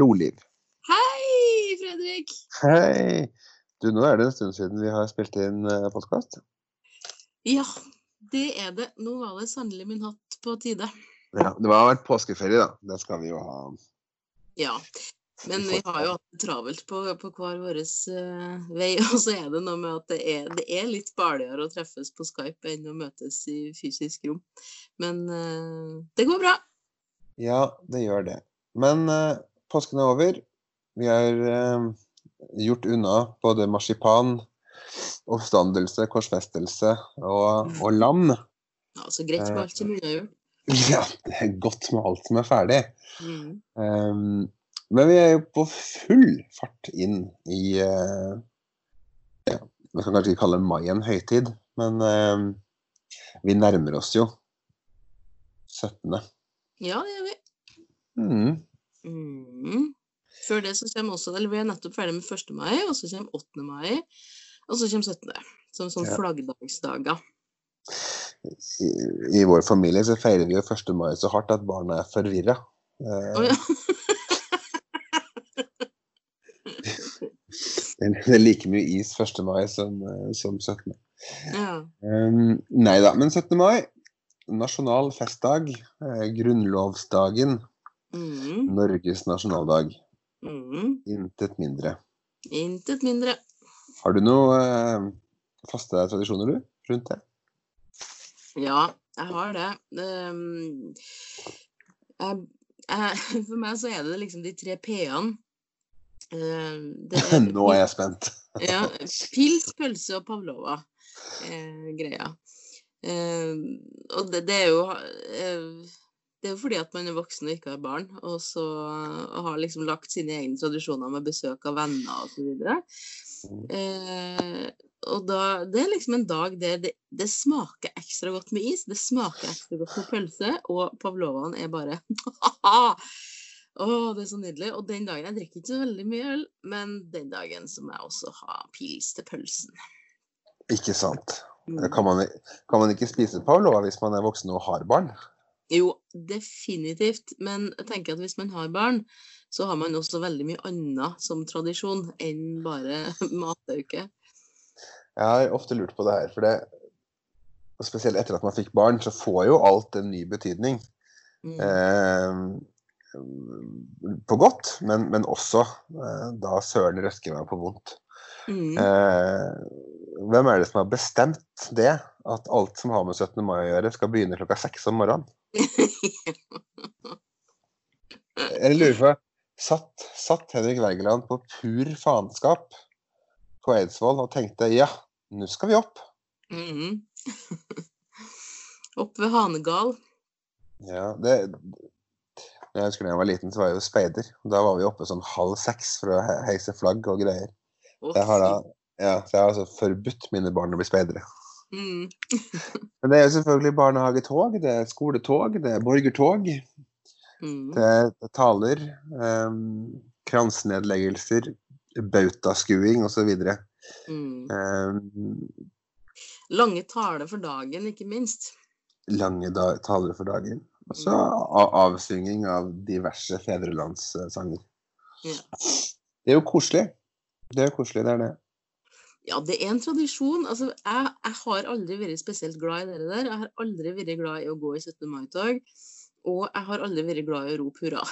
Hallo, Liv. Hei, Fredrik. Hei. Du, nå er det en stund siden vi har spilt inn podkast. Ja, det er det. Nå var det sannelig min hatt på tide. Ja, det har vært påskeferie, da. Det skal vi jo ha. Ja. Men vi har jo hatt det travelt på, på hver vår uh, vei. Og så er det noe med at det er, det er litt barligere å treffes på Skype enn å møtes i fysisk rom. Men uh, det går bra. Ja, det gjør det. Men uh, påsken er over. Vi har gjort unna både marsipan, oppstandelse, korsfestelse og, og lam. Ja, Så greit med alt som er gjort. Ja, det er godt med alt som er ferdig. Mm. Um, men vi er jo på full fart inn i uh, ja, Vi kan kanskje ikke kalle mai en høytid, men uh, vi nærmer oss jo 17. Ja, det gjør vi. Mm. Mm. Før det så kommer også Eller vi er nettopp ferdig med 1. mai, og så kommer 8. mai, og så kommer 17. Som sånn ja. flaggdagsdager. I, I, vår familie så feirer vi jo 1. mai så hardt at barna er forvirra. Eh, oh, ja. Det er like mye is 1. mai som, eh, som 17. Ja. Um, nei da. Men 17. mai, nasjonal festdag. Eh, grunnlovsdagen. Mm. Norges nasjonaldag. Mm. Intet mindre. Intet mindre. Har du noen eh, faste tradisjoner, du, rundt det? Ja, jeg har det. Um, jeg, jeg, for meg så er det liksom de tre p-ene. Uh, Nå er jeg spent. ja. Pils, pølse og pavlova. Eh, greia. Eh, og det, det, er jo eh, Det er fordi at man er voksen og ikke har barn, og så og har liksom lagt sine egne tradisjoner med besøk av venner osv. Mm. Eh, og da, det er liksom en dag der det, det, smaker ekstra godt med is, det smaker ekstra godt med pølse, og pavlovaen er bare Å, det er så nydelig. Og den dagen Jeg drikker ikke så veldig mye øl, men den dagen så må jeg også ha pils til pølsen. Ikke sant. Mm. Kan, man, kan, man, ikke spise pavlova hvis man er voksen og har barn? Jo, definitivt. Men jeg tenker at hvis man har barn, så har man også veldig mye annet som tradisjon enn bare matauke. Jeg har ofte lurt på det her, for det Spesielt etter at man fikk barn, så får jo alt en ny betydning. Mm. Eh, på godt, men, men også eh, da søren røsker meg på vondt. Mm. Eh, hvem er det som har bestemt det? At alt som har med 17. mai å gjøre, skal begynne klokka seks om morgenen? Jeg lurer på satt, satt Henrik Wergeland på pur faenskap på Eidsvoll og tenkte ja, nå skal vi opp. Mm. opp ved Hanegal. Ja, det, jeg husker da jeg var liten, så var jeg jo speider. Da var vi oppe sånn halv seks for å heise flagg og greier. Jeg har da, ja, så jeg har altså forbudt mine barn å bli speidere. Mm. Men det er jo selvfølgelig barnehagetog, det er skoletog, det er borgertog. Mm. Det er taler, um, kransnedleggelser, bautaskuing osv. Mm. Um, lange taler for dagen, ikke minst. Lange da taler for dagen. Og så avsynging av diverse fedrelandssanger. Ja. Det er jo koselig. Det er koselig, det er det. Ja, det er en tradisjon. Altså, jeg, jeg, har aldri vært spesielt glad i det der. Jeg har aldri vært glad i å gå i 17. mai-tog. Og jeg har aldri vært glad i å rope hurra.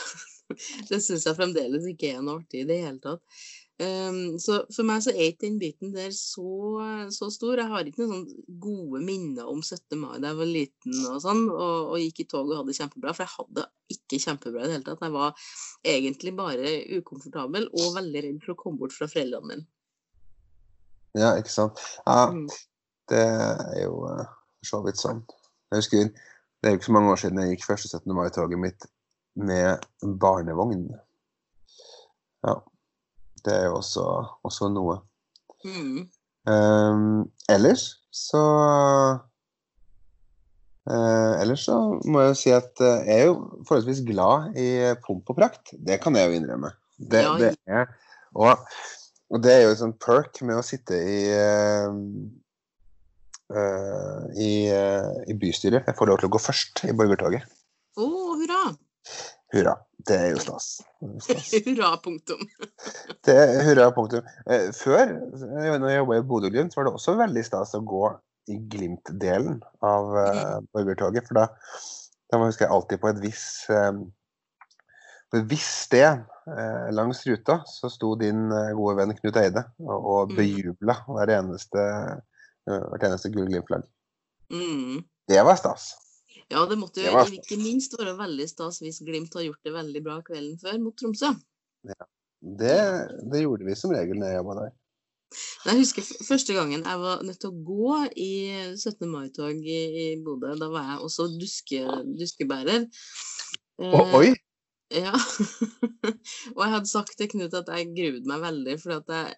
det syns jeg fremdeles ikke er noe artig i det hele tatt. Um, så for meg så er ikke den biten der så, så, stor. Jeg har ikke noen sånn gode minner om 17. mai da jeg var liten og sånn, og, og, gikk i tog og hadde det kjempebra. For jeg hadde ikke kjempebra i det hele tatt. Jeg var egentlig bare ukomfortabel og veldig redd for å komme bort fra foreldrene mine. Ja, ikke sant. Ja, mm. det er jo uh, for så vidt sånn. Jeg husker det er jo ikke så mange år siden jeg gikk første 17. mai-toget mitt med barnevogn. Ja. Det er jo også, også noe. Mm. Um, ellers så uh, Ellers så må jeg jo si at uh, jeg er jo forholdsvis glad i pomp og prakt. Det kan jeg jo innrømme. Det, ja. det er, og, og, det er jo en sånn perk med å sitte i uh, i, i, bystyret. Jeg får lov til å gå først i borgertoget. Å, oh, hurra! Hurra. Det er jo stas. stas. Hurra, punktum. Det er hurra, punktum. Eh, Før, eh, når jeg jobba i Bodø-Glimt, var det også veldig stas å gå i Glimt-delen av uh, borgertoget. For da, da husker jeg alltid på et visst um, på hvis det, uh, langs ruta så sto din uh, gode venn Knut Eide og, og bejubla hver eneste, hvert eneste Gul Glimt-lag. Mm. Det var stas. Ja, det måtte jo Det var- ikke minst være veldig stas hvis Glimt har gjort det veldig bra kvelden før mot Tromsø. Det, det gjorde vi som regel når jeg jobba der. Jeg husker første gangen jeg var nødt til å gå i 17. mai-tog i, i Bodø. Da var jeg også duske, duskebærer. Eh, oi! Ja. og jeg hadde sagt til Knut at jeg gruet meg veldig, for at jeg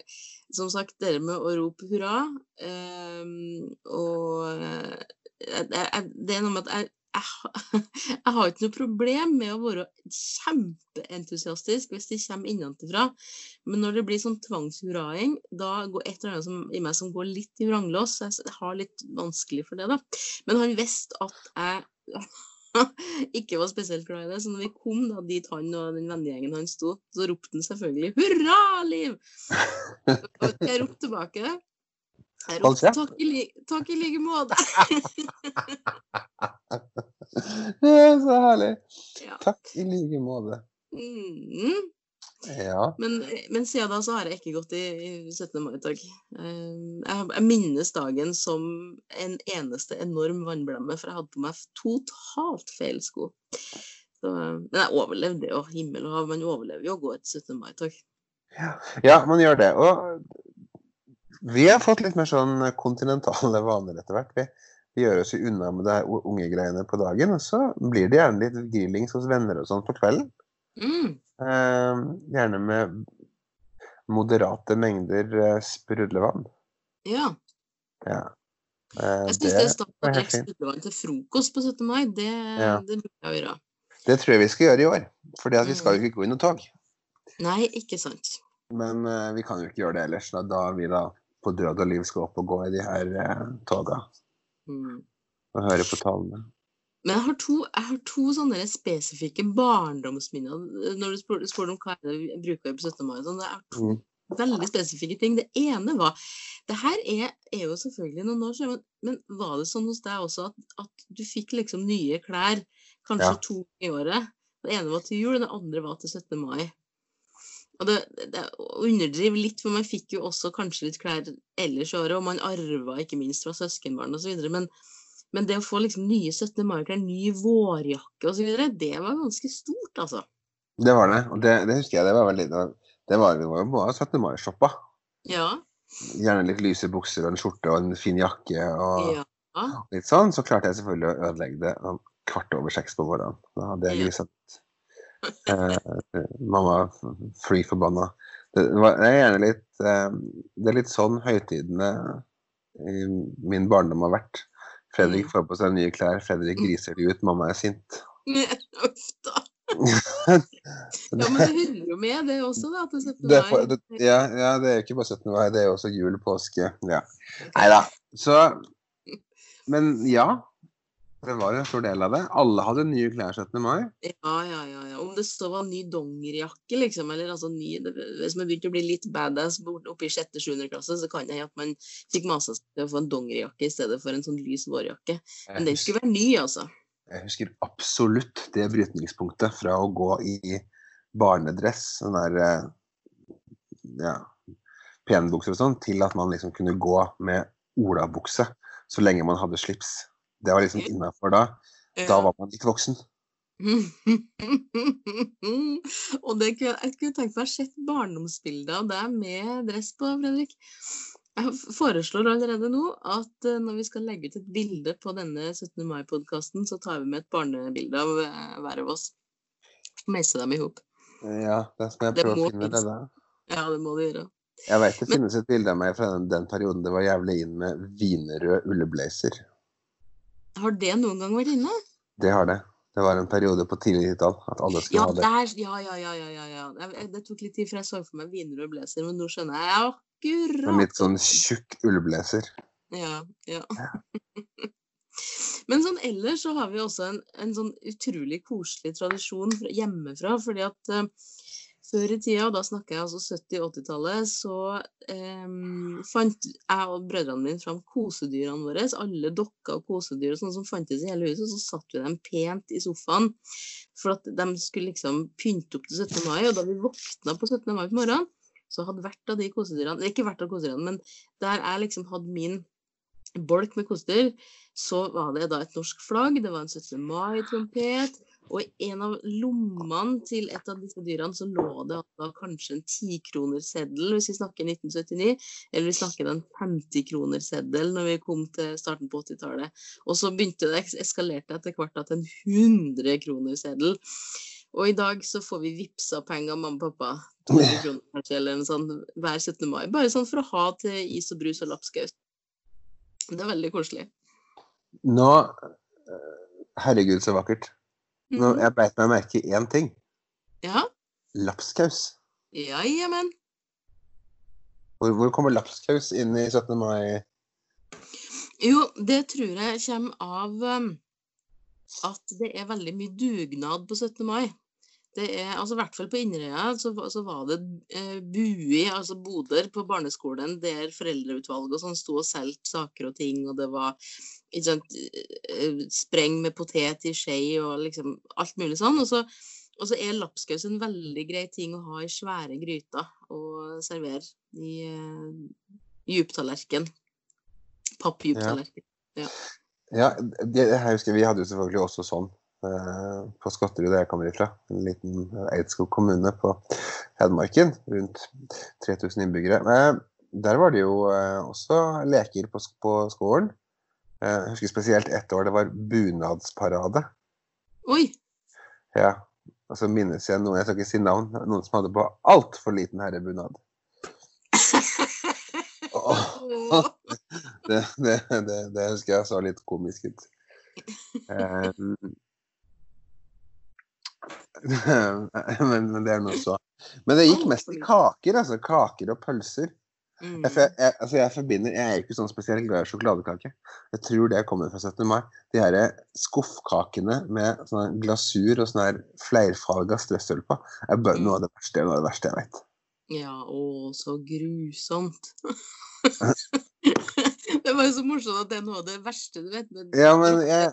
Som sagt, det med å rope hurra ehm, Og eh, jeg, jeg, det er noe med at jeg, jeg, jeg har ikke noe problem med å være kjempeentusiastisk hvis det kommer innenfra. Men når det blir sånn tvangshurraing, da går et eller annet som, i meg som går litt i vranglås. jeg har litt vanskelig for det, da. Men han visste at jeg ikke var spesielt glad i det. Så når vi kom da dit han og den vennegjengen han sto, så ropte han selvfølgelig 'Hurra, Liv!' Og jeg ropte tilbake. Jeg ropte 'Takk i, li takk i like måte'. Det er så herlig. Ja. Takk i like måte. Mm. Ja. Men, men siden da så har jeg ikke gått i, i 17. mai-tog. Eh, Jeg, jeg minnes dagen som en eneste enorm vannblemme, for jeg hadde på meg totalt feil sko. Så, men jeg overlevde jo himmel og hav. Man overlever jo å gå et 17. mai-tog. ja, man gjør det. Og vi har fått litt mer sånn kontinentale vaner etter hvert. Vi, vi gjør oss jo unna med her unge greiene på dagen, og så blir det gjerne litt grillings hos venner og sånn på kvelden. Mm. Eh, gjerne med moderate mengder eh, sprudlevann. Ja. Ja. Eh, Jeg syns det var helt fint. spillevann til frokost på 17. mai. Det, Ja. det burde jeg gjøre. det tror jeg vi skal gjøre i år. For vi skal Mm. jo ikke gå i noe tog. Nei, ikke sant. Men eh, vi kan jo ikke gjøre det ellers. Da, da vi da på død og liv skal opp og gå i de her uh, toga Mm. og høre på tallene. Men jeg har to, jeg har to sånne spesifikke barndomsminner. Når du spør, spør om hva er det vi bruker på 17. mai, sånn, det er to Mm. veldig spesifikke ting. Det ene var Det her er, er jo selvfølgelig noen år siden, men, men var det sånn hos deg også at, at du fikk liksom nye klær kanskje Ja. to i året? Det ene var til jul, det andre var til 17. mai. Og det, det underdriver litt, for man fikk jo også kanskje litt klær ellers i året, og man arva ikke minst fra søskenbarn osv. Men, men det å få liksom nye 17. mai-klær, ny vårjakke osv., det var ganske stort, altså. Det var det. Og det, det husker jeg. Det var veldig det var, det var, Vi var jo bare 17. mai-shoppa. Ja. Gjerne litt lyse bukser og en skjorte og en fin jakke og ja. litt sånn. Så klarte jeg selvfølgelig å ødelegge det sånn kvart over seks på morgenen. Da hadde jeg at Eh, mamma fly forbanna. Det, var, det er gjerne litt eh, Det er litt sånn høytidene i min barndom har vært. Fredrik Mm. får på seg nye klær, Fredrik griser de ut, mamma er sint. Uff da. Ja, men det hører jo med, det også, da. Til 17. Det, er for- mai. det, ja, ja, det er jo ikke bare 17. mai, det er jo også jul, påske. Ja. Nei da. Så Men ja. Det var en stor del av det. Alle hadde nye klær 17. mai. Ja, ja, ja, ja. Om det så var ny dongerijakke, liksom, eller altså ny det, Hvis man begynte å bli litt badass oppe i sjette-sjuende klasse, så kan det hende at man fikk masa seg til å få en dongerijakke i stedet for en sånn lys vårjakke. Men den skulle være ny, altså. Jeg husker absolutt det brytningspunktet fra å gå i barnedress, sånn der eh, ja, penbukser og sånn, til at man liksom kunne gå med olabukse så lenge man hadde slips. Det var liksom innafor da. Da var man litt voksen. Og det kunne, jeg kunne tenkt meg å sett barndomsbilder av deg med dress på, Fredrik. Jeg foreslår allerede nå at eh, når vi skal legge ut et bilde på denne 17. mai-podkasten, så tar vi med et barnebilde av eh, hver av oss. Meise dem i hop. Ja, det skal jeg prøve å finne det der. Ja, det må du gjøre. Jeg vet det Men- finnes et bilde av meg fra den, den perioden det var jævlig inn med wienerrød ulleblazer. Har det noen gang vært inne? Det har det. Det var en periode på tidlig 90-tall at alle skulle Ja, ha det. der, ja, ja, ja, ja, ja, jeg- Det tok litt tid før jeg så for meg wienerrød blazer, men nå skjønner jeg akkurat. En litt sånn tjukk ullblazer. Ja, ja. Men sånn ellers så har vi også en, en sånn utrolig koselig tradisjon hjemmefra. fordi at uh, før i tida, og da snakker jeg altså 70-80-tallet, så eh, fant jeg og brødrene mine fram kosedyrene våre. Alle dokker og kosedyr og sånn som fantes i hele huset. Så satte vi dem pent i sofaen for at de skulle liksom pynte opp til 17. mai. Og da vi våkna på 17. mai på morgenen, så hadde hvert av de kosedyrene Ikke hvert av kosedyrene, men der jeg liksom hadde min bolk med kosedyr, så var det da et norsk flagg, det var en 17. mai-trompet. Og i en av lommene til et av disse dyrene så lå det altså kanskje en tikronerseddel, hvis vi snakker 1979, eller vi snakker en 50-kronerseddel når vi kom til starten på 80-tallet. Og så begynte det eskalerte etter hvert til en 100-kronerseddel. Og i dag så får vi vippsa penger av mamma og pappa, 200 kroner eller noe sånt, hver 17. mai. Bare sånn for å ha til is og brus og lapskaus. Det er veldig koselig. Nå Herregud, så vakkert. Nå, Mhm. jeg beit meg merke i én ting. Ja. Lapskaus. Jajamän. Hvor, hvor kommer lapskaus inn i 17. mai? Jo, det tror jeg kommer av um, at det er veldig mye dugnad på 17. mai. Det er, altså I hvert fall på Inderøya så, så var det eh, bui, altså boder på barneskolen der foreldreutvalget og sånn sto og solgte saker og ting, og det var sant, eh, spreng med potet i skje og liksom alt mulig sånn. Og så, og så er lapskaus en veldig grei ting å ha i svære gryter og servere i eh, djuptallerken. Pappdjuptallerken. Ja, det, jeg husker Vi hadde jo selvfølgelig også sånn eh, på Skotterud, der jeg kommer ifra. En liten Eidskog kommune på Hedmarken. Rundt 3000 innbyggere. Eh, der var det jo eh, også leker på, på skolen. Eh, jeg husker spesielt ett år det var bunadsparade. Oi! Ja, og så minnes jeg noen, jeg skal ikke si navn, noen som hadde på altfor liten herrebunad. Åh. det, det, det, det husker jeg så litt komisk ut. Um, men, men det er noe så. Men det gikk mest i kaker, altså. Kaker og pølser. Mm. Jeg, jeg, altså jeg forbinder Jeg er ikke sånn spesielt glad i sjokoladekake. Jeg tror det kommer fra 17. mai. De her skuffkakene med sånn glasur og sånn her flerfarga strøssel på er bare noe av det verste, noe av det verste jeg vet. Ja, å, så grusomt. det var jo så morsomt at det er noe av det verste du vet. Men Ja, men jeg,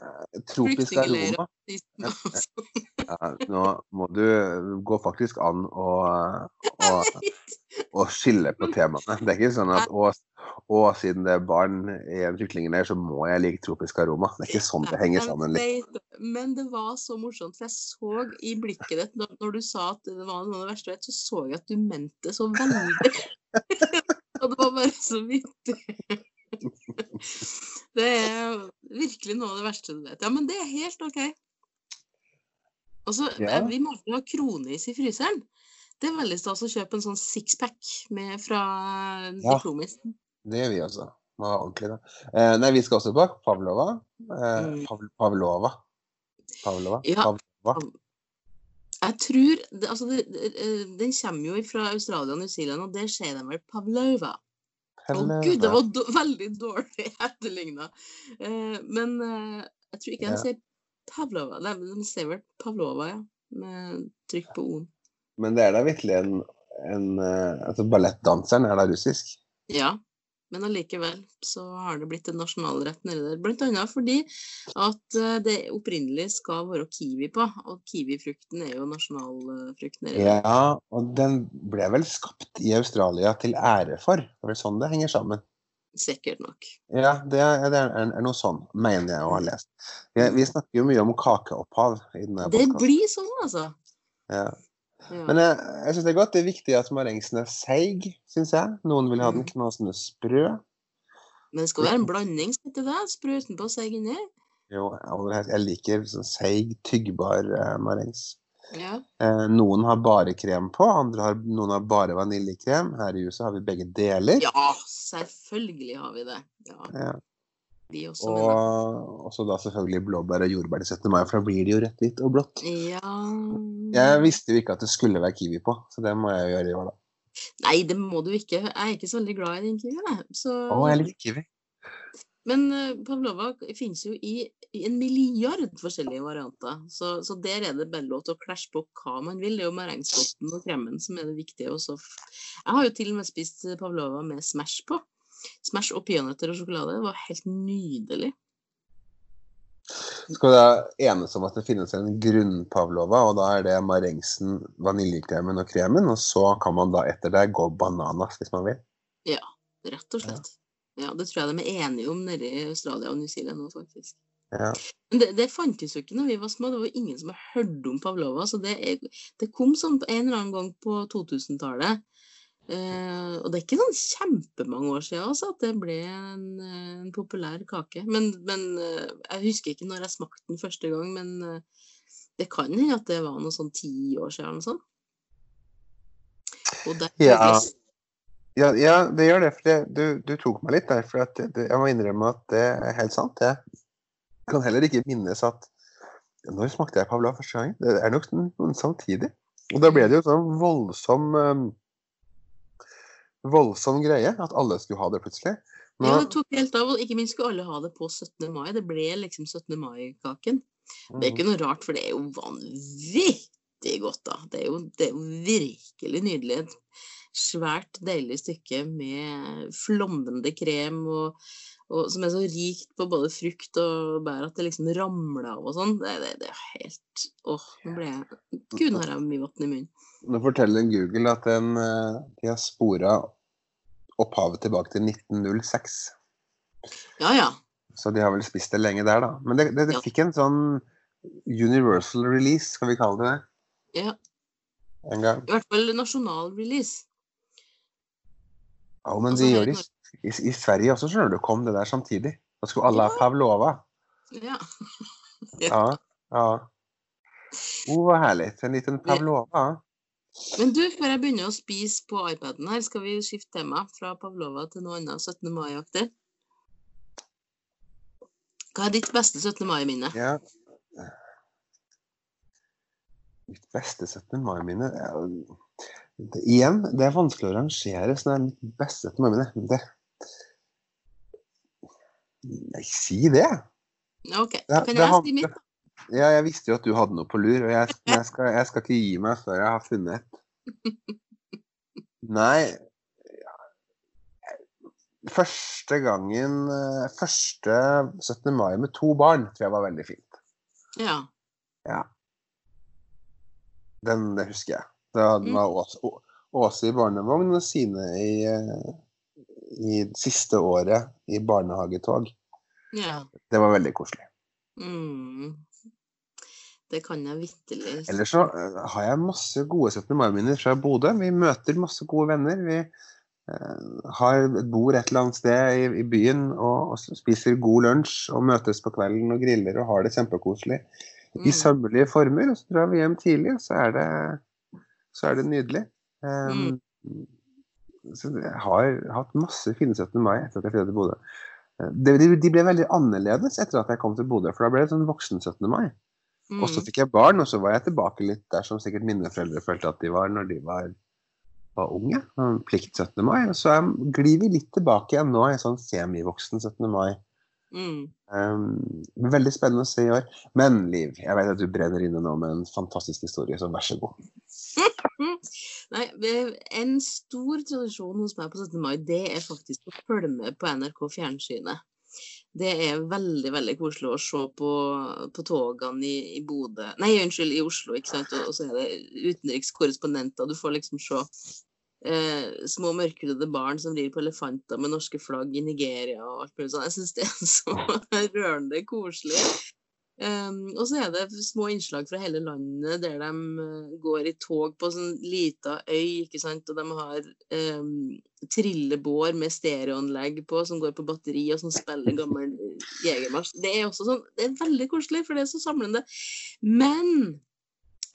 tropisk aroma ja, Nå må du gå faktisk an å, å, å skille på temaene. Det er ikke sånn at å, å, siden det er barn i en kyklingleir, så må jeg like tropisk aroma. Det er ikke sånn det henger sammen. Litt. Men det var så morsomt, for jeg så i blikket ditt når, når du sa at det var noe av det verste du vet, så så jeg at du mente det så veldig. Og det var bare så vittig. Det er virkelig noe av det verste du vet. Ja, men det er helt OK. Og så, Ja. eh, Vi må alltid ha kronis i fryseren. Det er veldig stas å kjøpe en sånn sixpack med fra Ja. Diplomis. Det gjør vi også. Må være ordentlig, da. Eh, nei, vi skal også bak Pavlova. Eh, Mm. Pav Pavlova. Pavlova. Ja. Pavlova. Jeg tror altså det, det, Den kommer jo fra Australia og New Zealand, og der sier de vel pavlova. Å gud, det var do veldig dårlig etterligna. Eh, men eh, jeg tror ikke de Ja. sier pavlova. De, de sier vel pavlova, ja. Med trykk på o-en. Men det er da virkelig en, en eh, altså Ballettdanseren er da russisk? Ja. Men allikevel så har det blitt en nasjonalrett nedi der. Blant annet fordi at eh, det opprinnelig skal være kiwi på. Og kiwifrukten er jo nasjonalfrukten nedi der. Ja, og den ble vel skapt i Australia til ære for. Det er vel sånn det henger sammen. Sikkert nok. Ja, det er, det er, er noe sånn, mener jeg å ha lest. Vi, vi snakker jo mye om kakeopphav i denne Det blir sånn, altså. Ja. Men jeg, jeg syns det er godt. Det er viktig at marengsen er seig, syns jeg. Noen vil ha den Mm. knasende sprø. Men det skal være en blanding, skal ikke det? Sprø utenpå og seig inni? Jo, jeg liker sånn seig, tyggbar eh, marengs. Ja. Eh, noen har bare krem på, andre har, noen har bare vaniljekrem. Her i huset har vi begge deler. ja, selvfølgelig har vi det. Ja, Ja. Vi også, Og også da selvfølgelig blåbær og jordbær til 17. mai, for da blir det jo rødt, hvitt og blått. Ja Jeg visste jo ikke at det skulle være kiwi på, så det må jeg gjøre i år, da. Nei, det må du ikke. Jeg er ikke så veldig glad i den kiwien. Så Å, jeg liker kiwi. Men uh, pavlova finnes jo i, i, en milliard forskjellige varianter. Så, så, der er det bare lov til å klasje på hva man vil. Det er jo merengspotten og kremen som er det viktige. Også. Jeg har jo til og med spist pavlova med Smash på. Smash og peanøtter og sjokolade. Det var helt nydelig. Skal vi da enes om at det finnes en grunnpavlova, og da er det marengsen, vaniljekremen og kremen, og så kan man da etter det gå bananas hvis man vil? Ja, rett og slett. Ja, Det tror jeg de er enige om nede i Australia og New Zealand nå, faktisk. Ja. Men det, det, fantes jo ikke når vi var små. Det var ingen som hadde hørt om pavlova. Så det, det kom sånn en eller annen gang på 2000-tallet. Eh, og det er ikke sånn kjempemange år siden også, at det ble en, eh, en populær kake. Men, men, eh, jeg husker ikke når jeg smakte den første gang, men eh, det kan hende at det var noe sånn ti år siden eller noe sånt. Det ja. Ja, ja, det gjør det. For det, du, du, tok meg litt der. For det, jeg må innrømme at det er helt sant. Jeg kan heller ikke minnes at Når smakte jeg Pavla første gang? Det er nok noen samtidig. Og da ble det jo sånn voldsom voldsom greie at alle skulle ha det plutselig. Nå... Ja, det tok helt av, og ikke minst skulle alle ha det på 17. mai. Det ble liksom 17. mai-kaken. Det er ikke noe rart, for det er jo vanvittig godt, da. Det er jo, det er jo virkelig nydelig. Et svært deilig stykke med flommende krem og, og, som er så rikt på både frukt og bær at det liksom ramler av og sånn. Det, det, det, er helt Åh, nå ble jeg Gud, har jeg mye vann i munnen. Nå forteller Google at en, eh, de har spora opphavet tilbake til 1906. Ja, ja. Så de har vel spist det lenge der, da. Men det, det, det ja. fikk en sånn universal release, skal vi kalle det det? Ja. En gang. I hvert fall nasjonal release. Ja, men de gjør det i, i, Sverige også, skjønner du, kom det der samtidig. Da skulle alle ha Pavlova. Ja. ja. ja. Å, oh, herlig. En liten Pavlova. Men du, før jeg begynner å spise på iPaden her, skal vi skifte tema fra Pavlova til noe annet 17. mai-aktig? Hva er ditt beste 17. mai-minne? Ja. Mitt beste 17. mai-minne Igjen, det er vanskelig å rangere sånn mitt beste 17. mai-minne. Det Nei, si det. OK. Da Kan jeg si mitt? Ja, jeg visste jo at du hadde noe på lur, og jeg, jeg, skal, jeg skal, ikke gi meg før jeg har funnet et. Nei Første gangen Første 17. mai med to barn tror jeg var veldig fint. Ja. ja. Den det husker jeg. Da hadde mm. Åse, Åse i barnevogn og Sine i, i siste året i barnehagetog. Ja. Det var veldig koselig. Mm. Det kan jeg vitterlig. Ellers så uh, har jeg masse gode 17. mai-minner fra Bodø. Vi møter masse gode venner. Vi uh, har et bord et eller annet sted i, i byen og, og, spiser god lunsj og møtes på kvelden og griller og har det kjempekoselig mm. i sømmelige former. Og så drar vi hjem tidlig, og så er det, så er det nydelig. Um, mm. Så jeg har hatt masse fine 17. mai etter at jeg flyttet til Bodø. Eh, de, de, ble veldig annerledes etter at jeg kom til Bodø, for da ble det sånn voksen 17. mai. Mm. Og så fikk jeg barn, og så var jeg tilbake litt der som sikkert mine foreldre følte at de var når de var, var unge. Plikt 17. mai. Og så glir vi litt tilbake igjen nå i sånn semivoksen 17. mai. Mm. Um, veldig spennende å se i år. Men Liv, jeg vet at du brenner inne nå med en fantastisk historie, så vær så god. Nei, En stor tradisjon hos meg på 17. mai, det er faktisk å følge med på NRK Fjernsynet. Det er veldig veldig koselig å se på, på togene i, i Bodø Nei, unnskyld, i Oslo, ikke sant. Og, og så er det utenrikskorrespondenter. Du får liksom se eh, små mørkhudede barn som rir på elefanter med norske flagg i Nigeria og alt mulig sånt. Jeg syns det er så rørende koselig. Um, og så er det små innslag fra hele landet der de uh, går i tog på sånn lita øy, ikke sant, og de har um, trillebår med stereoanlegg på som går på batteri, og som spiller gammel jegermarsj. Det er også sånn, det er veldig koselig, for det er så samlende. Men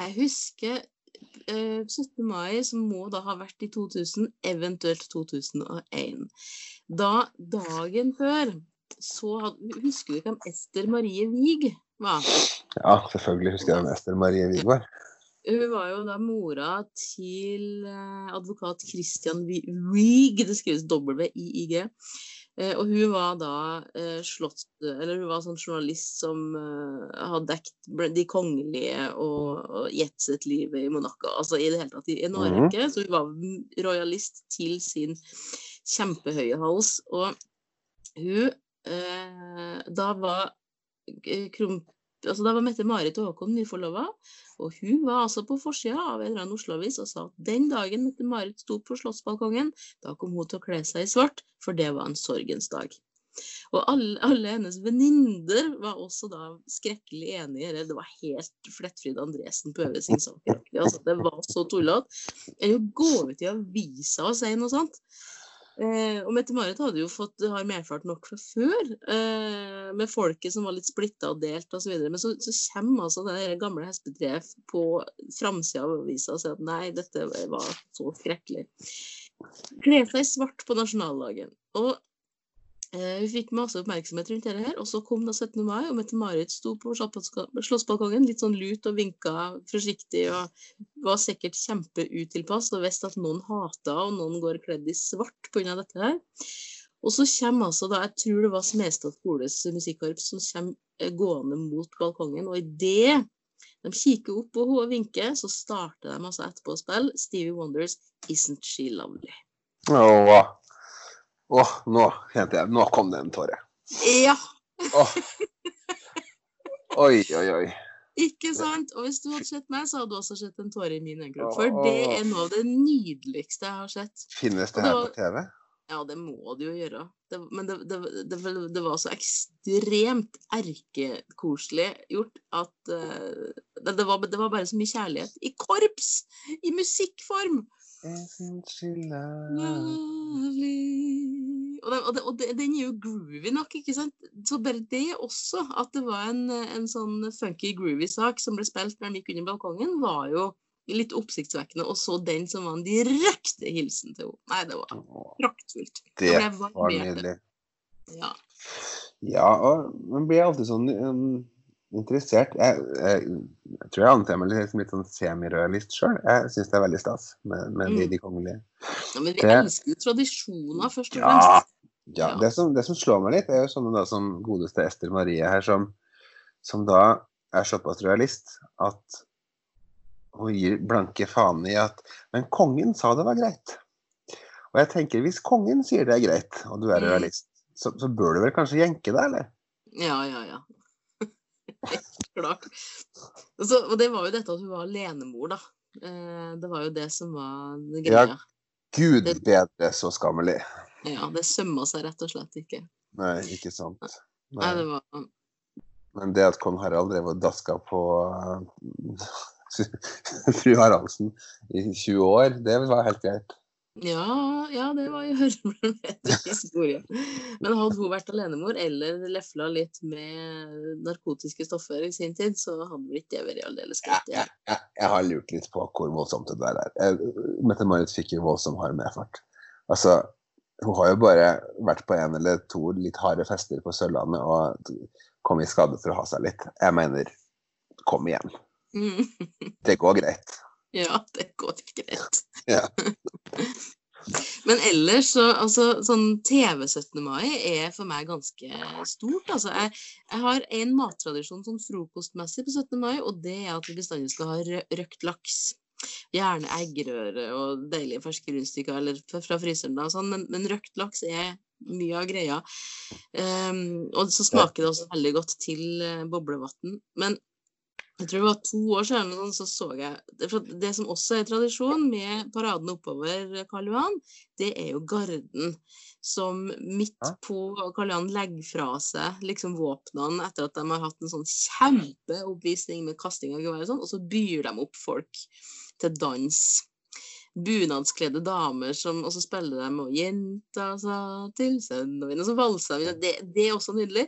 jeg husker uh, 17. mai, som må da ha vært i 2000, eventuelt 2001. Da, dagen før, så Husker du hvem Ester Marie Wiig hva? Ja, selvfølgelig husker jeg hvem Ester Marie Wigvard. hun var jo da mora til eh, advokat Christian Wiig, det skrives W-I-I-G. Eh, og hun var da eh, slått Eller hun var sånn journalist som hadde har dekket de kongelige og, jetset-livet i Monaco. Altså i det hele tatt i en Mhm. årrekke. Så hun var rojalist til sin kjempehøye hals. Og hun Da var eh. Altså, da var Mette-Marit og Håkon nyforlova, og hun var altså på forsida av en eller annen Oslo-avis og sa at den dagen Mette-Marit sto på slottsbalkongen, da kom hun til å kle seg i svart, for det var en sorgens dag. Og alle, alle hennes venninner var også da skrekkelig enige. Eller det var helt Flettfrid Andresen på Øvre Singsaker. Altså, det var så tullete. Enn å gå ut i avisa og si noe sånt. Eh, og Mette-Marit hadde jo fått har medfart nok fra før, eh, med folket som var litt splitta og delt osv. Men så, så kommer altså det gamle hespetreet på framsida av avisa og sier at nei, dette var så skrekkelig. Kle seg svart på nasjonaldagen. Og vi fikk masse oppmerksomhet rundt dette her. Og så kom da 17. mai, og Mette-Marit sto på slåssbalkongen, litt sånn lut og vinka forsiktig og var sikkert kjempeutilpass og visste at noen hata og noen går kledd i svart pga. dette her. Og så kommer altså da, jeg tror det var Smestad skoles musikkorps som kommer eh, gående mot balkongen, og idet de kikker opp på henne og vinker, så starter de altså etterpå å spille Stevie Wonders 'Isn't She Lovely'. Åh. Åh, nå kjente jeg Nå kom det en tåre. Ja, Åh. Oi, oi, oi. ikke sant? Og hvis du hadde sett meg, så hadde du også sett en tåre i min øyekropp. For det er noe av det nydeligste jeg har sett. Finnes det det her på TV? Ja, det må du jo gjøre. Det, men det, det, det, det var så ekstremt erkekoselig gjort at uh, det, det, var, det var bare så mye kjærlighet. I korps! I musikkform! Isn't she lovely? Og, den, og, det, og det, den er jo groovy nok, ikke sant? Så bare det også, at det var en, en sånn funky groovy sak som ble spilt når de gikk under balkongen, var jo litt oppsiktsvekkende. Og så den som var en direkte hilsen til henne. Nei, det var praktfullt. Det Da var nydelig. Ja. Ja, og man blir alltid sånn um, interessert. Jeg, jeg, jeg tror jeg anser meg litt, som litt sånn semirojalist sjøl. Jeg syns det er veldig stas med, med de, Mm. de kongelige. Ja, men vi Det- elsker jo tradisjoner, først og fremst. Ja. Ja. Det, som, det som slår meg litt, er jo sånne da som godeste Ester Marie her, som, som da er såpass realist at hun gir blanke faen i at Men kongen sa det var greit. Og jeg tenker, hvis kongen sier det er greit, og du er Mm. så, så bør du vel kanskje jenke deg, eller? Ja, ja, ja. Klart. Og Så, og det var jo dette at hun var alenemor, da. Eh, Det var jo det som var greia. Ja. Gud bedre så skammelig. Ja, det sømma seg rett og slett ikke. Nei, ikke sant. Nei, det var Men det at kong Harald drev og daska på uh, fru Haraldsen i 20 år, det var helt greit. Ja, ja, det var jo en historie. Men hadde hun vært alenemor eller lefla litt med narkotiske stoffer i sin tid, så hadde vel ikke det vært aldeles Jeg, Ja, jeg, jeg, jeg har lurt litt på hvor voldsomt det der er. Mette-Marit fikk jo voldsom hard medfart. Altså, hun har jo bare vært på en eller to litt harde fester på Sørlandet og kom i skade for å ha seg litt. Jeg mener, kom igjen. Mm. Det går greit. Ja, det går greit. Ja. Men ellers så altså, sånn TV 17. mai er for meg ganske stort. Altså, jeg, jeg har en mattradisjon sånn frokostmessig på 17. mai, og det er at vi bestandig skal ha røkt laks. Gjerne eggerøre og deilige ferske rundstykker eller fra fryseren, da, sånn, men, men røkt laks er mye av greia. Um, og så smaker det også veldig godt til uh, boblevann. Men jeg tror det var to år siden så så jeg det, det som også er tradisjon med paraden oppover Karl Johan, det er jo garden. Som midt på Karl Johan legger fra seg liksom våpnene etter at de har hatt en sånn kjempeoppvisning med kasting av gevær og sånn, og så byr de opp folk til dans. Bunadskledde damer som Og så spiller de og 'Jenta sa til sønnen min', og så valser de. Det, er også nydelig.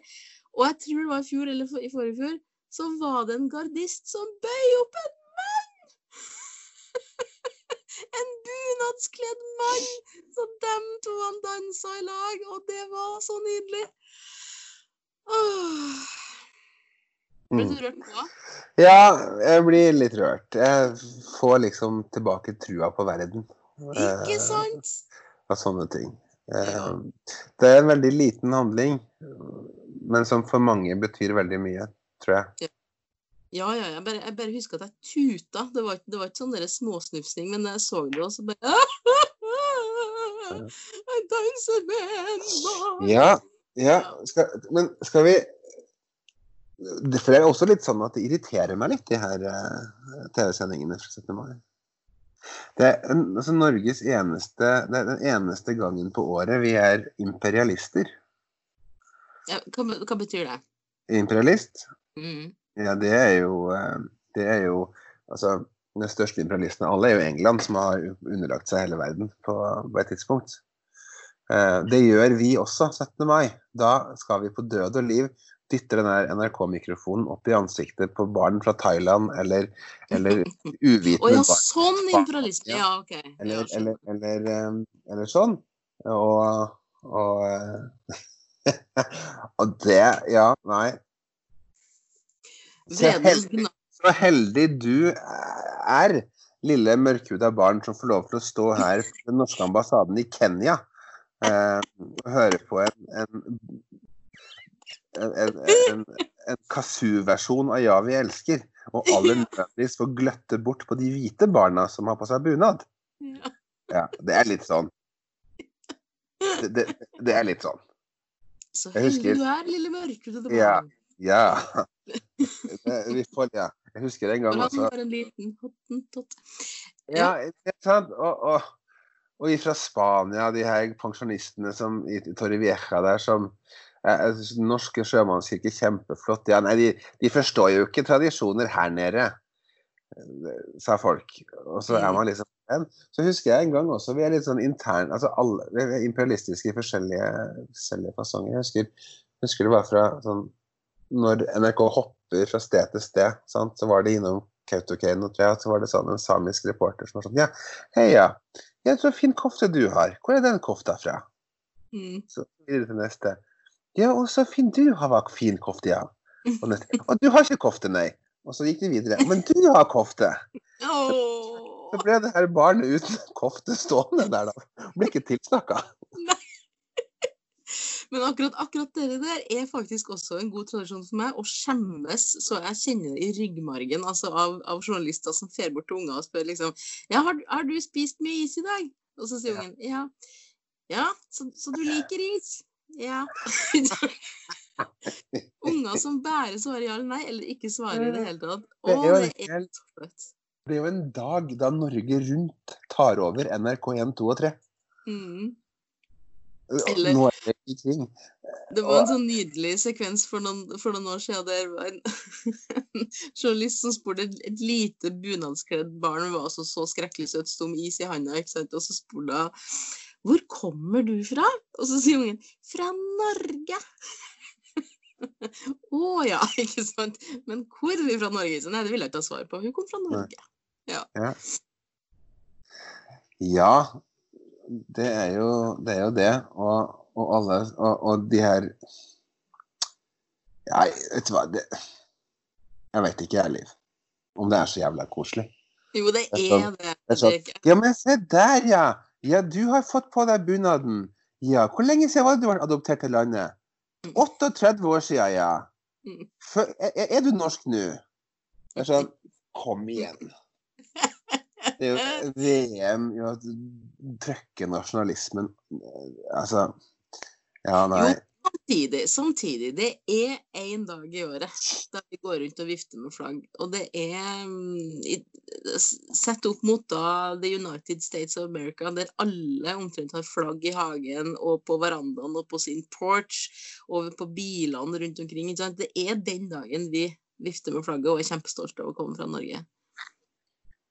Og jeg tror det var i fjor eller i forrige fjor, så var det en gardist som bøy opp en mann! en bunadskledd mann! Så dem to han dansa i lag, og det var så nydelig. Åh. Ble du rørt nå? Ja, jeg blir litt rørt. Jeg får liksom tilbake trua på verden. Ikke sant? Av sånne ting. Eh, Det er en veldig liten handling, men som for mange betyr veldig mye, tror jeg. Ja, ja, jeg bare, jeg bare husker at jeg tuta. Det var, det var ikke sånn småsnufsing, men jeg så det, og så bare Jeg danser med en mann. Ja, ja skal, men skal vi For det er også litt sånn at det irriterer meg litt, de her eh, TV-sendingene fra 17. mai. Det er en, altså Norges eneste Det er den eneste gangen på året vi er imperialister. Ja, hva, hva betyr det? Imperialist? Mm. Ja, det er jo eh, Det er jo Altså, den største imperialisten av alle er jo England, som har underlagt seg hele verden på, på et tidspunkt. Eh, Det gjør vi også 17. mai. Da skal vi på død og liv dytte den NRK-mikrofonen opp i ansiktet på barn fra Thailand eller, eller uvitende ja, sånn imperialisme. Ja, OK. Eller, eller, eller, eller sånn. Og, og, eh, og det Ja, nei. Så heldig, så heldig du er, lille mørkhuda barn som får lov til å stå her på den norske ambassaden i Kenya eh, høre på en, en, en, en, en, kazoo-versjon av Ja, vi elsker. Og aller nødvendigvis få gløtte bort på de hvite barna som har på seg bunad. Ja. Det er litt sånn. Det, det, det er litt sånn. Så heldig du er, lille mørkhudede barn. Ja. Ja. Vi får, ja. Jeg husker en gang For han også var en liten hottentott. Ja, ikke sant? Og, og, og ifra Spania, de her pensjonistene som i Torrevieja der som jeg synes den Norske sjømannskirke, kjempeflott. Ja, nei, de, de forstår jo ikke tradisjoner her nede, sa folk. Og så er man liksom. Så husker jeg en gang også, vi er litt sånn intern, altså alle, vi er imperialistiske i forskjellige, forskjellige fasonger. Jeg husker, husker det var fra sånn når NRK hopper fra sted til sted, sant? så var det innom Kautokeino, tror jeg, så var det sånn en samisk reporter som var sånn Ja, heia, jeg tror fin kofte du har. Hvor er den kofta fra? Mm. Så videre til neste. Ja, og så fin du har vært fin kofte, ja. Og neste. Og du har ikke kofte, nei. Og så gikk de videre. Men du har kofte. Så Åh. ble det her barnet uten kofte stående der, da. Ble ikke tilsnakka. Men akkurat, akkurat det der er faktisk også en god tradisjon for meg. Å skjemmes så jeg kjenner det i ryggmargen altså av, av journalister som fer bort til unger og spør liksom Ja, har, har du spist mye is i dag? Og så sier Ja. ungen ja. Ja, så, så du liker is? Ja. unger som bare svarer ja eller nei, eller ikke svarer i det hele tatt. Å, Det er så flaut. Det er jo en dag da Norge Rundt tar over NRK1, 2 og 3. Mm. Eller- Nå er det i ting. Det var en sånn nydelig sekvens for noen, for noen år siden der var en, en journalist som spurte et, et lite bunadskledd barn, var altså så skrekkelig søt, sto med is i handa, ikke sant, og så spurte hun hvor kommer du fra? Og så sier ungen fra Norge. Å ja, ikke sant. Men hvor er vi fra Norge? Så, nei, det ville jeg ikke ha svar på. Hun kom fra Norge. Ja, det er jo det. Er jo det. Og, og alle og, og de her Nei, vet du hva det, Jeg vet ikke, jeg, Liv, om det er så jævla koselig. Jo, det er sånn- det. Det er sånn, ja, men se der, ja! Ja, du har fått på deg bunaden. Ja, hvor lenge siden var det du ble adoptert til landet? 38 år siden, ja. Mm. For, er, er du norsk nå? Det er sånn, kom igjen. Det er jo VM i å trykke nasjonalismen. Altså Ja, nei. Samtidig, samtidig, det er én dag i året da vi går rundt og vifter med flagg. Og det er mm, Sett opp mot da The United States of America, der alle omtrent har flagg i hagen og på verandaen og på sin porch og på bilene rundt omkring. Det er den dagen vi vifter med flagget og er kjempestolte av å komme fra Norge.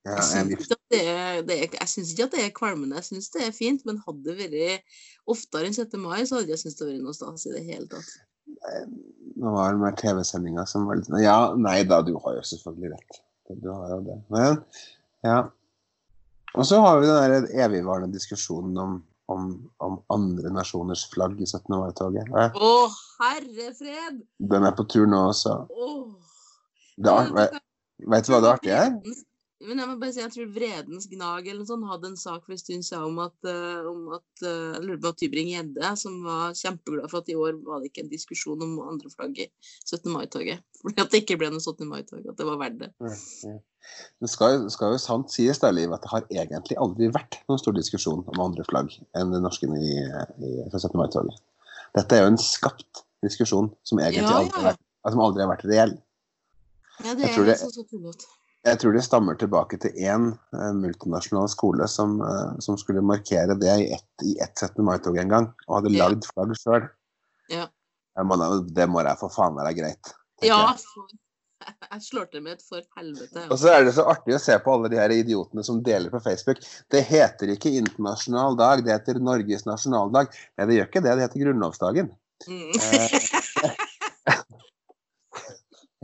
Ja, Jeg syns ikke at det er, kvalmende, jeg syns det er fint. Men hadde det vært oftere enn 6. mai, så hadde jeg syntes det vært noe stas i det hele tatt. Nå var det mer TV-sendinger som var litt Ja, nei da, du har jo selvfølgelig rett. Du har jo det. Men ja. Og så har vi den der evigvarende diskusjonen om, om, om andre nasjoners flagg i 17. mai-toget. Å, herre fred! Den er på tur nå også. Åh, Det er, vet, vet du hva det artige er? Men jeg må bare si, jeg tror Vredens Gnag eller noe sånt hadde en sak for en stund siden om at, uh, om at uh, jeg lurer på Tybring-Gjedde, som var kjempeglad for at i år var det ikke en diskusjon om andre flagg i 17. mai-toget. Fordi at det ikke ble noe 17. mai-tog. At det var verdt det. Ja, ja. Det skal, skal, jo sant sies da, Liv, at det har egentlig aldri vært noen stor diskusjon om andre flagg enn det norske i, i 17. mai-toget. Dette er jo en skapt diskusjon som egentlig ja, aldri, har vært, som aldri har vært reell. Ja, det er det, så, så. Jeg tror det stammer tilbake til én eh, multinasjonal skole som, eh, som, skulle markere det i ett, et ett 17. mai-tog en gang, og hadde ja. lagd flagg sjøl. Ja. Det må da for faen være greit. Ja, jeg slår til med et for helvete. Og så er det så artig å se på alle de her idiotene som deler på Facebook. Det heter ikke internasjonal dag, det heter Norges nasjonaldag. Nei, det gjør ikke det, det heter grunnlovsdagen. Mm. Eh.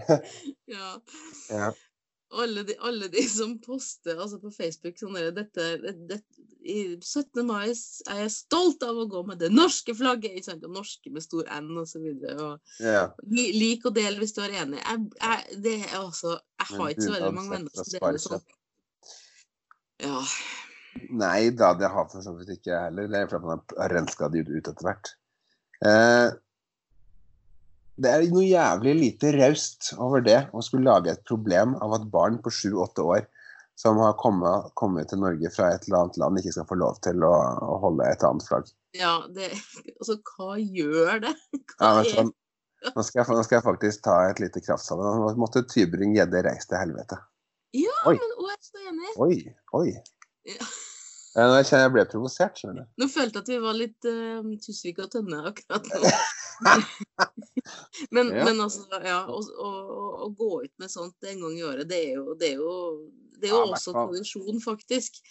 ja. ja alle de, alle de, som poster altså på Facebook sånn der, dette, dette, I 17. mai er jeg stolt av å gå med det norske flagget! ikke sant, og norske med stor N og så videre. ja. Lik og del hvis du er enig. Jeg, jeg, det er også, jeg har ikke så veldig mange venner som deler sånn. Ja. Nei da, det har for så vidt ikke jeg heller. Det er fordi man har renska det ut etter hvert. Eh, det er noe jævlig lite raust over det å skulle lage et problem av at barn på sju-åtte år som har kommet, kommet, til Norge fra et eller annet land, ikke skal få lov til å, å holde et annet flagg. Ja, det, altså hva gjør det? Hva ja, sånn, nå, skal jeg, nå, skal jeg, faktisk ta et lite kraftsalve. Nå måtte Tybring-Gjedde reise til helvete. Ja, oi. men jeg er så enig. Oi, oi. Ja. Nå kjenner jeg ble provosert, skjønner du. Nå følte jeg at vi var litt uh, Tusvik og Tønne akkurat nå. men, ja. men, altså, ja, å, å, å, gå ut med sånt en gang i året, det er jo, det er jo, det er jo ja, også tradisjon, faktisk.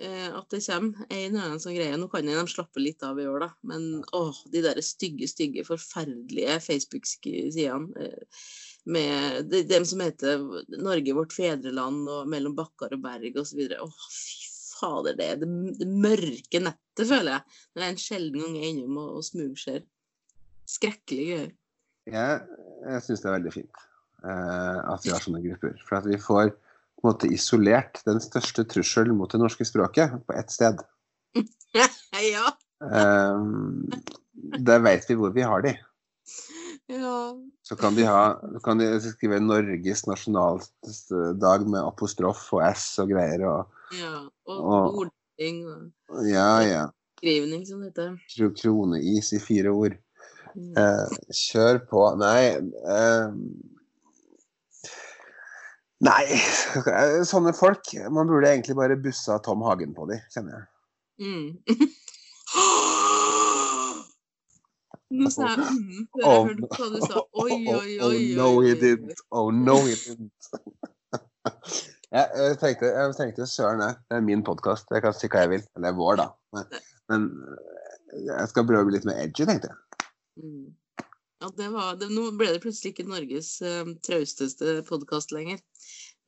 Uh, at det kommer en eller annen sånn greie. Nå kan de slappe litt av i år, da. Men åh, de der stygge, stygge, forferdelige Facebook-sidene. Uh, med dem som heter 'Norge vårt fedreland' og 'Mellom bakkar og berg' osv. Å, fy fader, det, det, det mørke nettet, føler jeg. Det er en sjelden gang jeg er innom og, og smugser. Skrekkelig gøy. Jeg, jeg syns det er veldig fint uh, at vi har sånne grupper. For at vi får på en måte isolert den største trusselen mot det norske språket på ett sted. ja. Um, der veit vi hvor vi har de. Ja. Så kan de, ha, kan de skrive Norges nasjonaldag med apostrof og S og greier. Og, ja, og ordning og Ja, ja. Skrivning, som det heter. Kroneis i fire ord. Mm. Eh, kjør på. Nei eh, Nei, sånne folk Man burde egentlig bare bussa Tom Hagen på de, kjenner jeg. Mm. Nå sa jeg mm, før jeg hørte hva du sa. Oi, oi, oi. Oh, no, he didn't. Oh, no, he didn't. Jeg, tenkte, jeg tenkte søren, det er min podkast. Jeg kan si hva jeg vil. Eller vår, da. Men, men jeg skal prøve litt mer edgy, tenkte jeg. Mm. Ja, det var, det, nå ble det plutselig ikke Norges uh, trausteste podkast lenger.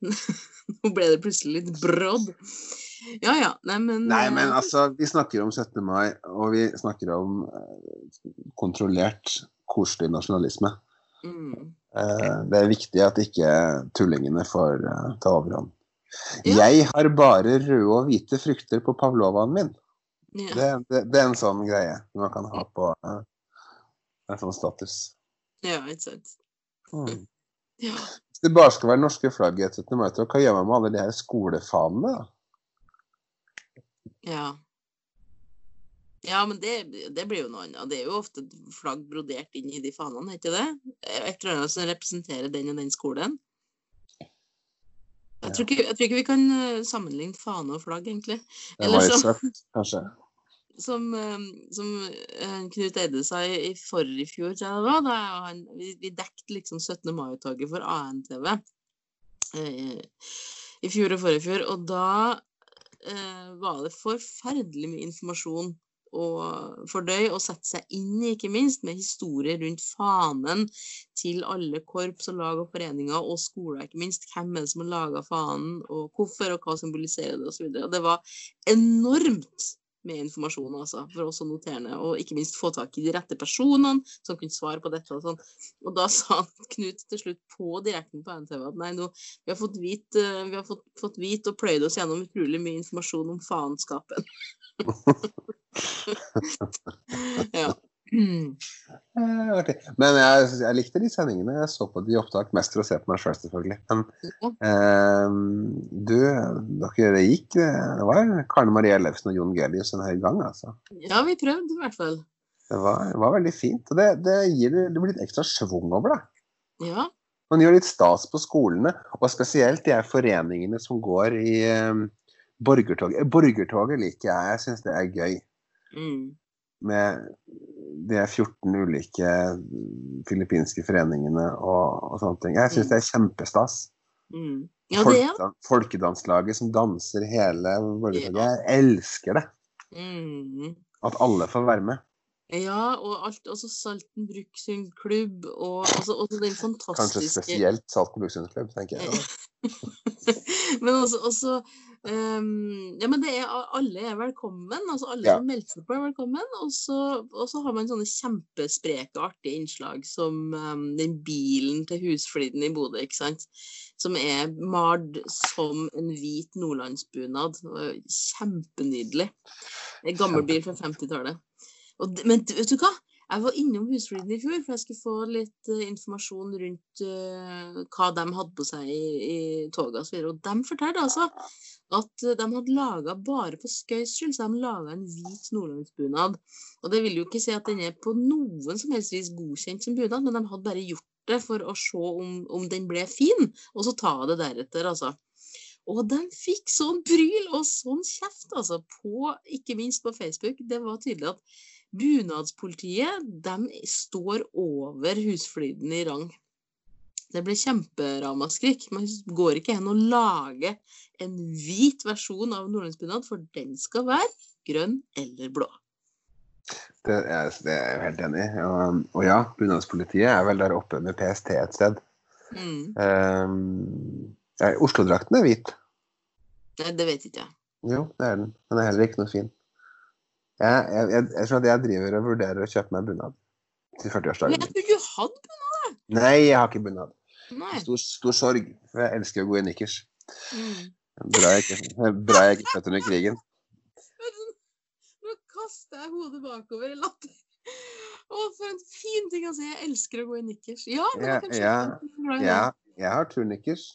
nå ble det plutselig litt brodd. Ja ja, nei men Nei, men uh, altså, vi snakker om 17. mai, og vi snakker om uh, kontrollert, koselig nasjonalisme. Mm. det er viktig at ikke tullingene får ta overhånd. Ja. Jeg har bare røde og hvite frukter på pavlovaen min. Ja. Det, det, det, er en sånn greie man kan ha på en sånn status. Ja, ikke sant. Mm. Ja. Hvis det bare skal være norske flagg i 17. mai, hva gjør man med alle de her skolefanene? Ja. Ja, men det, det, blir jo noe annet. Det er jo ofte flagg brodert inn i de fanene, er ikke det? Et eller annet som representerer den og den skolen. Jeg tror, ikke, jeg tror ikke vi kan eh, sammenligne fane og flagg, egentlig. Eller så, kanskje som, eh, som eh, Knut Eide sa i, i forrige fjor, tror jeg det var, da han, vi, vi dekket liksom 17. mai-toget for ANTV eh, i fjor og forrige fjor. Og da eh, var det forferdelig mye informasjon og fordøye, og sette seg inn i, ikke minst, med historier rundt fanen til alle korps og lag og foreninger og skoler, ikke minst. Hvem er det som har laga fanen, og hvorfor, og hva symboliserer det, osv. Det var enormt med informasjon altså, for oss å notere. Og ikke minst få tak i de rette personene som kunne svare på dette. Og sånn. Og da sa Knut til slutt på direkten på NTV at nei, nå, vi har fått vite, vi har fått, fått vite og pløyd oss gjennom utrolig mye informasjon om faenskapen. ja. Mm. Men jeg, jeg, likte de sendingene. Jeg så på de opptak mest for å se på meg sjøl, selv, selvfølgelig. Men eh, du, dere gikk Det var Karne Marie Ellefsen og Jon Gelius en høy gang, altså. Ja, vi prøvde i hvert fall. Det var, var veldig fint. Og det, det, gir, det blir litt ekstra schwung over det. Ja. Man gjør litt stas på skolene, og spesielt de her foreningene som går i eh, borgertoget. Borgertoget liker jeg. Jeg syns det er gøy. Mm med de 14 ulike filippinske foreningene og, og sånne ting. Jeg syns mm. det er kjempestas. Mm. Ja, det, ja. Folkedanslaget som danser hele Borgertoget. Jeg elsker det. Mm. At alle får være med. Ja, og alt, også Salten Brukshundklubb, og altså, også den fantastiske Kanskje spesielt Salten Brukshundklubb, tenker jeg. men også, også um, Ja, men det er, alle er velkommen. altså Alle ja. som melder seg på, er velkommen. Og så, har man sånne kjempespreke, artige innslag som um, den bilen til Husfliden i Bodø, ikke sant. Som er malt som en hvit nordlandsbunad. Kjempenydelig. En gammel bil fra 50-tallet. Men vet du hva? Jeg var innom Husfliden i fjor, for jeg skulle få litt uh, informasjon rundt uh, hva de hadde på seg i, i toget osv. Og, og de fortalte altså at de hadde laga bare for skøys skyld, så de laga en hvit nordlandsbunad. Og det vil jo ikke si at den er på noen som helst vis godkjent som bunad, men de hadde bare gjort det for å se om, om den ble fin, og så ta det deretter, altså. Og de fikk sånn bryl og sånn kjeft, altså, på, ikke minst på Facebook. Det var tydelig at Bunadspolitiet de står over husfliden i rang. Det ble kjemperamaskrik. Man går ikke hen og lager en hvit versjon av nordlandsbunad, for den skal være grønn eller blå. Det er, det er jeg helt enig i. Og, og, ja, bunadspolitiet er vel der oppe med PST et sted. Mm. Um, Oslo-drakten er hvit. Nei, det vet ikke jeg. Jo, det er den. Den er heller ikke noe fin. Jeg, jeg, jeg, jeg, tror at jeg driver og vurderer å kjøpe meg bunad til 40-årsdagen. Jeg trodde du hadde bunad? Nei, jeg har ikke bunad. Stor, stor, sorg. For jeg elsker å gå i nikkers. Mm. Bra jeg ikke født under krigen. Nå kaster jeg hodet bakover i latter. Å, for en fin ting å si. Jeg elsker å gå i nikkers. Ja, ja, ja, ja, jeg har turnikkers.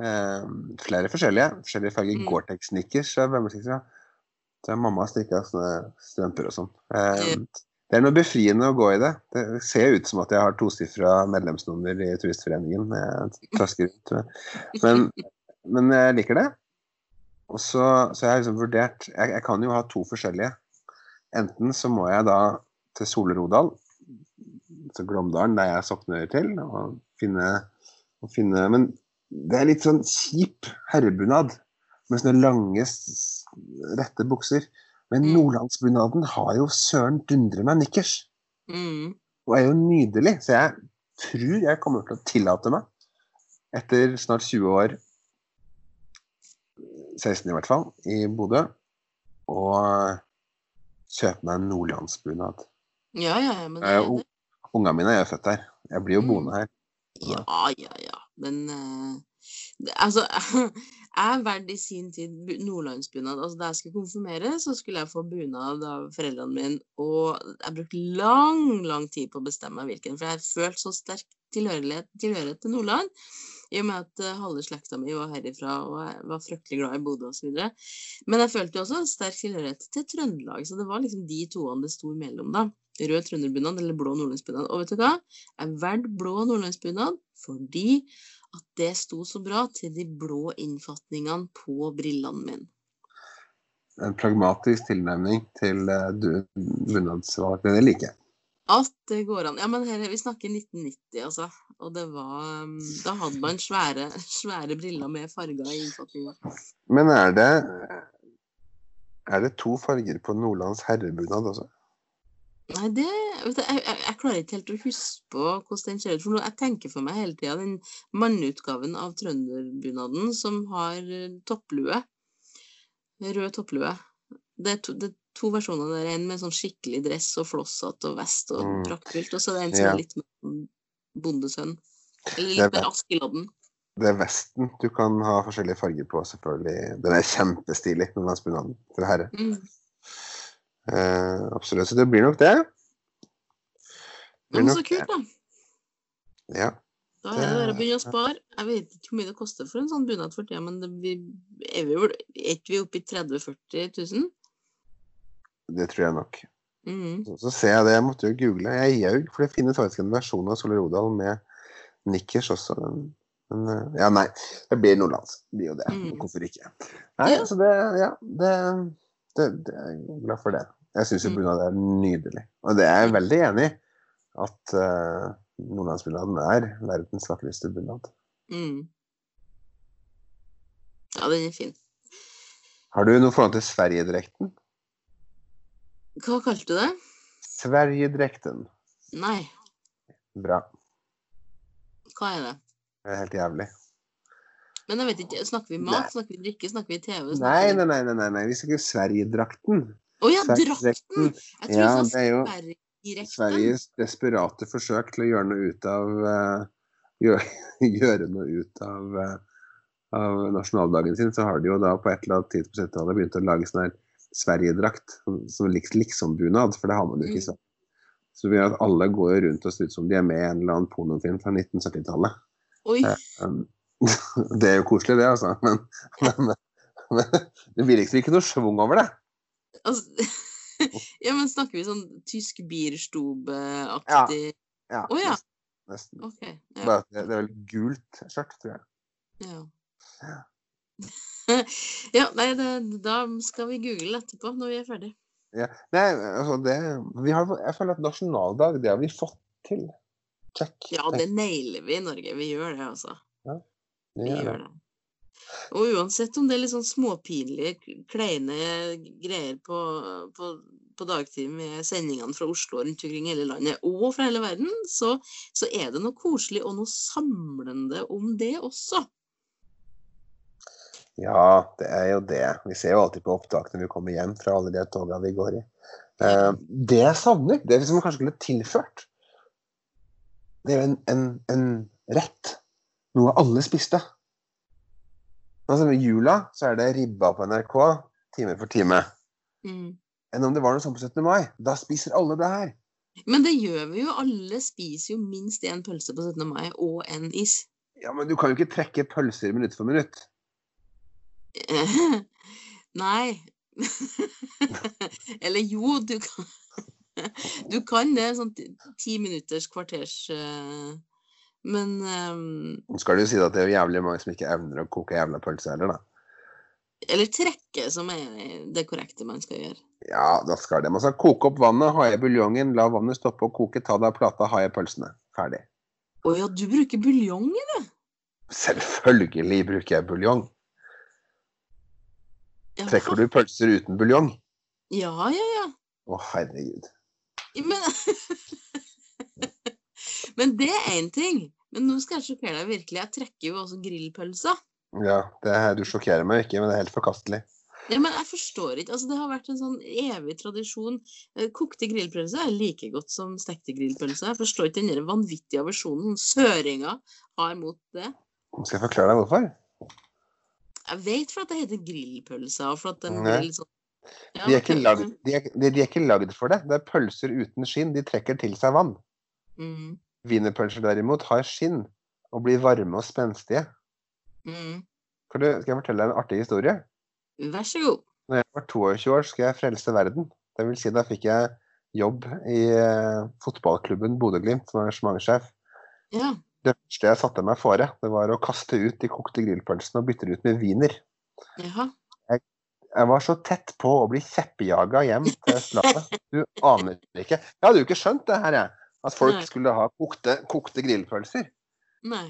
Um, flere forskjellige. Forskjellige farger mm. Gore-Tex-nikkers. Så mamma strikka sånne strømper og sånn. Um, det er noe befriende å gå i det. Det ser ut som at jeg har tosifra medlemsnummer i Turistforeningen. Men, men jeg liker det. Og så, så jeg har liksom vurdert jeg, jeg, kan jo ha to forskjellige. Enten så må jeg da til Solrodal, til Glåmdalen, der jeg sokner til, og finne, og finne Men det er litt sånn kjip herrebunad med sånne lange, rette bukser. Men mm. nordlandsbunaden har jo søren dundre meg nikkers. Mm. Og er jo nydelig. Så jeg tror jeg kommer til å tillate meg, etter snart 20 år, 16 i hvert fall, i Bodø, å kjøpe meg en nordlandsbunad. Ja, ja, men det er det. Ungene mine er født her. Jeg blir jo mm. boende her. Ja, ja, ja. Men uh, altså Jeg verdt i sin tid nordlandsbunad. Altså, da jeg skulle konfirmere, så skulle jeg få bunad av foreldrene mine. Og jeg brukte lang, lang tid på å bestemme hvilken, for jeg følte så sterk tilhørighet, tilhørighet til Nordland. I og med at uh, halve slekta mi var herifra, og jeg var fryktelig glad i Bodø osv. Men jeg følte jo også sterk tilhørighet til Trøndelag, så det var liksom de toene det sto imellom, da. Rød trønderbunad eller blå nordlandsbunad. Og vet du hva? Jeg valgte blå nordlandsbunad fordi at det sto så bra til de blå innfatningene på brillene mine. En pragmatisk tilnærming til uh, bunadsvalg, det liker jeg. At det går an. Ja, men her, vi snakker 1990, altså. Og det var um, Da hadde man svære, svære briller med farger i innfatninga. Men er det Er det to farger på Nordlands herrebunad også? Nei, det vet du, jeg, jeg, jeg, klarer ikke helt å huske på hvordan den ser ut. For jeg tenker for meg hele tida den manneutgaven av trønderbunaden som har eh, topplue. Rød topplue. Det er, to, det er to versjoner der. En med sånn skikkelig dress og flosshatt og vest og Mm. praktfullt, og så er det en som Ja. er litt mer sånn bondesønn. Eller litt er mer Askeladden. Det er vesten du kan ha forskjellige farger på, selvfølgelig. Den er kjempestilig, den landsbunaden for herre. Mm. Eh, absolutt. Så det blir nok det. Blir Men så kult, da. Ja. Da er det bare å begynne å spare. Jeg vet ikke hvor mye det koster for en sånn bunad for tida, men det, vi, er vi vel ikke oppe i 30 000-40 000? Det tror jeg nok. Mm Så, så ser jeg det, jeg måtte jo google. Jeg gjaug, for det finnes faktisk en versjon av Solør Odal med nikkers også. Men, men eh, ja, nei. Det blir nordlands. Det blir jo det. Mm. Hvorfor ikke? Nei, Ja. så det Ja, det, det, det Jeg er glad for det. Jeg syns jo Mm. bunad er nydelig. Og det er jeg veldig enig i. At uh, nordlandsbunaden er verdens vakreste bunad. Mm. Ja, den er fin. Har du noe forhold til Sverigedrekten? Hva kalte du det? Sverigedrekten. Nei, Bra. hva er det? Det er helt jævlig. Men jeg vet ikke, snakker vi Nei. mat, snakker vi drikke, snakker vi TV? Snakker nei, nei, nei, nei, nei. vi snakker Sverigedrakten. Å ja, drakten! Jeg tror Ja, det sa er jo Sveriges desperate forsøk til å gjøre noe ut av eh, gjøre, gjøre noe ut av, eh, av nasjonaldagen sin, så har de jo da på et eller annet tidspunkt på 70-tallet begynt å lage sånn her Sverigedrakt, som- som liksom-bunad, for det har man jo ikke i Mm. Sverige. Så vi at alle går rundt og ser ut som de er med i en eller annen pornofilm fra 1970-tallet. Oi, Ja. Um, det er jo koselig, det, altså. Men, men, men det blir liksom ikke noe schwung over det. Altså Ja, men snakker vi sånn tysk bierstube-aktig Ja, Å, ja. nesten. nesten. Okay, Ja. Bare at det, det er vel gult skjørt, tror jeg. Ja. ja, nei, det, da skal vi google etterpå når vi er ferdig. Ja. Nei, altså det vi har, Jeg føler at nasjonaldag, det har vi fått til. Check. Ja, det nailer vi i Norge. Vi gjør det, altså. Vi Ja, gjør det. Og uansett om det er litt sånn småpinlige, kleine greier på, på, på dagtid med sendingene fra Oslo rundt omkring hele landet, og fra hele verden, så, så er det noe koselig og noe samlende om det også. Ja, det er jo det. Vi ser jo alltid på opptak når vi kommer hjem fra alle de toga vi går i. Eh, det jeg savner, det som man kanskje skulle tilført, det er jo en, en, en rett. Noe alle spiste. Altså Med jula så er det ribba på NRK time for time. Mm. Enn om det var noe sånt på 17. mai. Da spiser alle det her. Men det gjør vi jo. Alle spiser jo minst én pølse på 17. mai og en is. Ja, Men du kan jo ikke trekke pølser minutt for minutt. Nei. Eller jo, du kan Du kan det. Sånn ti- minutters, kvarters eh, Men um, skal du si at det er jævlig mange som ikke evner å koke jævla pølse heller, da. Eller trekke, som er det korrekte man skal gjøre. Ja, da skal det. Man skal koke opp vannet, ha i buljongen, la vannet stoppe å koke, ta deg av plata, ha i pølsene. Ferdig. Å ja, du bruker buljong i det? Selvfølgelig bruker jeg buljong. Ja, Trekker du pølser uten buljong? Ja, ja, ja. Å, herregud. Men, men det er én ting. Men nå skal jeg sjokkere deg virkelig. Jeg trekker jo også grillpølser. Ja, det her, du sjokkerer meg ikke, men det er helt forkastelig. Ja, men jeg forstår ikke. Altså, det har vært en sånn evig tradisjon. Eh, Kokte grillpølser er like godt som stekte grillpølser. Jeg forstår ikke den vanvittige aversjonen søringer har mot det. Skal jeg forklare deg hvorfor? Jeg vet for at det heter grillpølser, og for at de Nei. er litt sånn Ja, De er ikke lagd, de de, de er ikke lagd for det. Det er pølser uten skinn. De trekker til seg vann. Mm, Wienerpølser derimot har skinn og blir varme og spenstige. mm. Du, skal jeg fortelle deg en artig historie? Vær så god. Når jeg var 22 år, skulle jeg frelse verden. Det vil si, da fikk jeg jobb i eh, fotballklubben Bodø-Glimt som arrangementssjef. Ja. Det første jeg satte meg fore, det var å kaste ut de kokte grillpølsene og bytte det ut med wiener. Jaha. Jeg var så tett på å bli kjeppjaga hjem til slaget. Du aner ikke. Jeg hadde jo ikke skjønt det her, jeg. At folk Nei. skulle ha kokte, kokte grillpølser. Nei.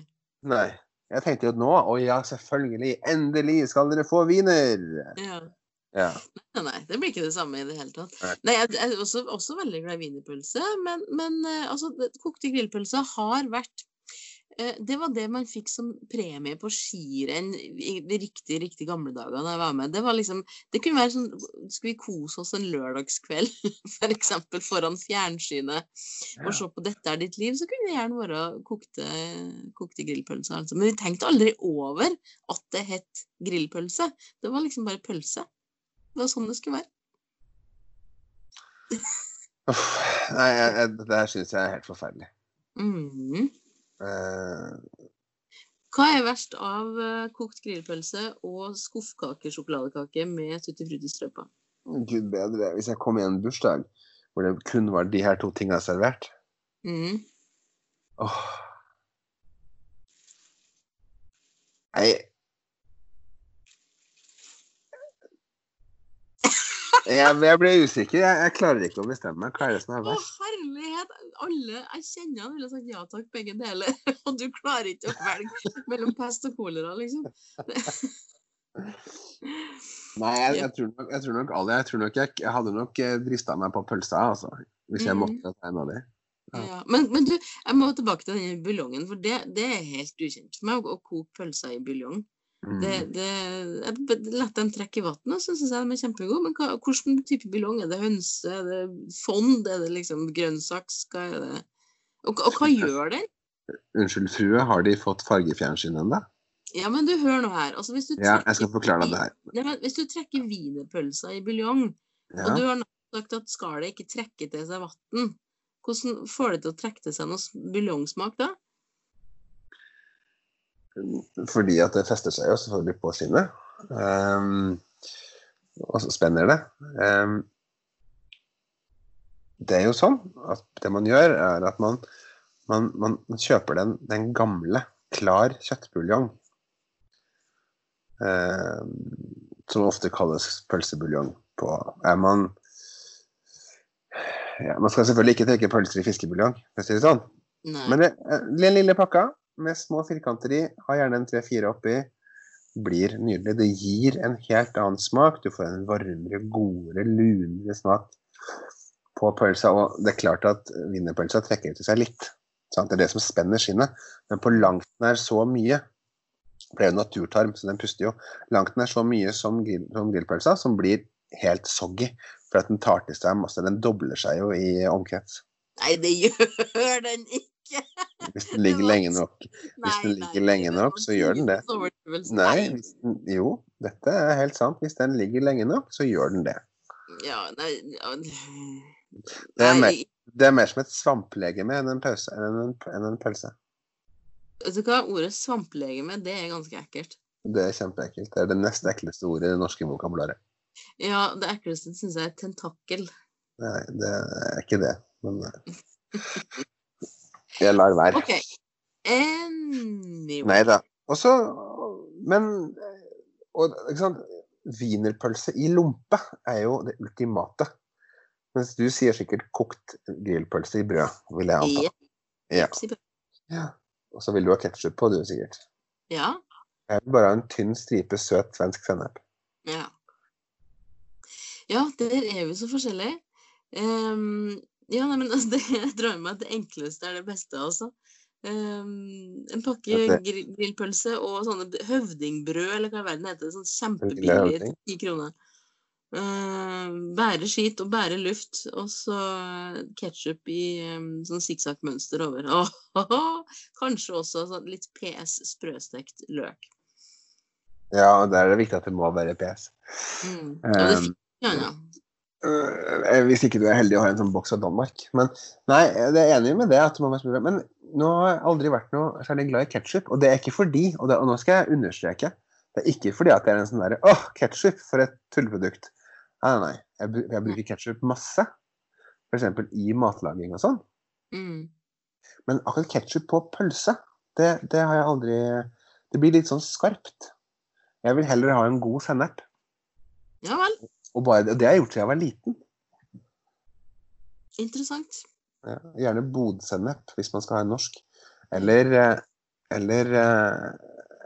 Nei. Jeg tenkte jo nå, å ja, selvfølgelig, endelig skal dere få wiener. Ja. Ja. Nei, nei, det blir ikke det samme i det hele tatt. Nei. Nei, jeg er også, også veldig glad i wienerpølse, men, men eh, altså, kokte grillpølser har vært det var det man fikk som premie på skirenn i de riktig, riktig gamle dager da jeg var med. Det var liksom Det kunne være sånn Skulle vi kose oss en lørdagskveld, for eksempel foran fjernsynet, og se på 'Dette er ditt liv', så kunne det gjerne være kokte, kokte grillpølser. Altså. Men vi tenkte aldri over at det het grillpølse. Det var liksom bare pølse. Det var sånn det skulle være. Uff, nei, jeg, jeg, det her syns jeg er helt forferdelig. Mm. Eh, Hva er verst av eh, kokt grillpølse og skuffkakesjokoladekake med tutti frutti-strømpa? Gud bedre. Hvis jeg kom i en bursdag hvor det kun var de her to tingene servert Mm. åh. Nei jeg, jeg ble usikker. Jeg, jeg klarer ikke å bestemme meg. Hva er det som er Å, herlighet! Alle jeg kjenner ville sagt ja takk, begge deler. Og du klarer ikke å velge mellom pest og kolera, liksom. Nei, jeg, jeg, tror nok, jeg tror nok alle Jeg tror nok jeg, hadde nok drista meg på pølsa, altså. Hvis jeg Mhm. måtte ta en av de. Ja. Ja. Men, men du, jeg må tilbake til denne buljongen, for det, det er helt ukjent for meg å koke pølser i buljong. Mm. Det, det, jeg lar dem trekke i vannet, så syns jeg de er kjempegode. Men hva, hvilken type billong? Er det hønse? Er det fond? Er det liksom grønnsaks? Hva er det? Og, og hva gjør den? Unnskyld, frue, har de fått fargefjernsyn ennå? Ja, men du, hør nå her. Altså, hvis du Ja, jeg skal forklare deg det her. Nei, men hvis du trekker wienerpølsa i buljong, Ja. og du har sagt at skallet ikke trekker til seg vann, hvordan får det til å trekke til seg noe buljongsmak da? Fordi at det fester seg jo selvfølgelig på skinnet. Um, og så spenner det. Um, det er jo sånn at det man gjør, er at man, man, man kjøper den, den gamle, klar kjøttbuljong. Um, som ofte kalles pølsebuljong på er man, ja, man skal selvfølgelig ikke trekke pølser i fiskebuljong, for å si det sånn. Nei. Men det, eh, den lille pakka med små firkanter i, har gjerne en tre-fire oppi, blir nydelig. Det gir en helt annen smak. Du får en varmere, godere, lunere smak på pølsa. Og det er klart at wienerpølsa trekker til seg litt. Sant? Det er det som spenner skinnet. Men på langt nær så mye For det er jo naturtarm, så den puster jo. Langt nær så mye som, grill, som grillpølsa, som blir helt soggy. For at den tar til seg masse. Den dobler seg jo i omkrets. Nei, det gjør den ikke! Hvis den ligger lenge nok. Hvis den ligger lenge nok, så gjør den det. Nei, den, jo, dette er helt sant. Hvis den ligger lenge nok, så gjør den det. Ja, nei, ja, Det er, mer, det er mer som et svamplegeme enn en, pause, enn en, enn en pølse. Vet du hva, ordet svamplegeme, det er ganske ekkelt. Det er kjempeekkelt. Det er det nest ekleste ordet i det norske vokabularet. Ja, det ekleste syns jeg er tentakel. Nei, det er ikke det, men eh, Jeg lar være. Okay. Anyway. Nei da. Og så Men og, ikke sant? Wienerpølse i lompe er jo det ultimate. Mens du sier sikkert kokt grillpølse i brød, vil jeg anta. Ja. Ja. Og så vil du ha ketsjup på, du sikkert. Ja. Jeg vil bare ha en tynn stripe søt svensk sennep. Ja. Ja, der er vi så forskjellige. Ehm, ja, nei, men altså, det, jeg drar med at det enkleste er det beste, altså. Um, en pakke grill, grillpølse og sånne høvdingbrød, eller hva i verden heter det, sånn kjempebillig ti kroner. Uh, bære skit og bære luft, og så ketsjup i um, sånn sikksakk-mønster over. Åh, kanskje også sånn litt PS sprøstekt løk. Ja, der er det viktig at det må være PS. Mm. Og det fikk ja, ja. Øh, hvis ikke du er heldig og har en sånn boks av Danmark. Men nei, jeg er enig med det. at man må. Men nå har jeg aldri vært noe særlig glad i ketsjup. Og det er ikke fordi, og, det, og nå skal jeg understreke, det er ikke fordi at det er en sånn derre åh, ketsjup, for et tulleprodukt. Nei, nei, nei. Jeg, jeg bruker ketsjup masse. F.eks. i matlaging og sånn. Mm. Men akkurat ketsjup på pølse, det, det har jeg aldri Det blir litt sånn skarpt. Jeg vil heller ha en god sennep. Ja vel. Og bare, det- det har jeg gjort siden jeg var liten. Interessant. Ja, gjerne bodsennep, hvis man skal ha en norsk. Eller, eh, eller eh,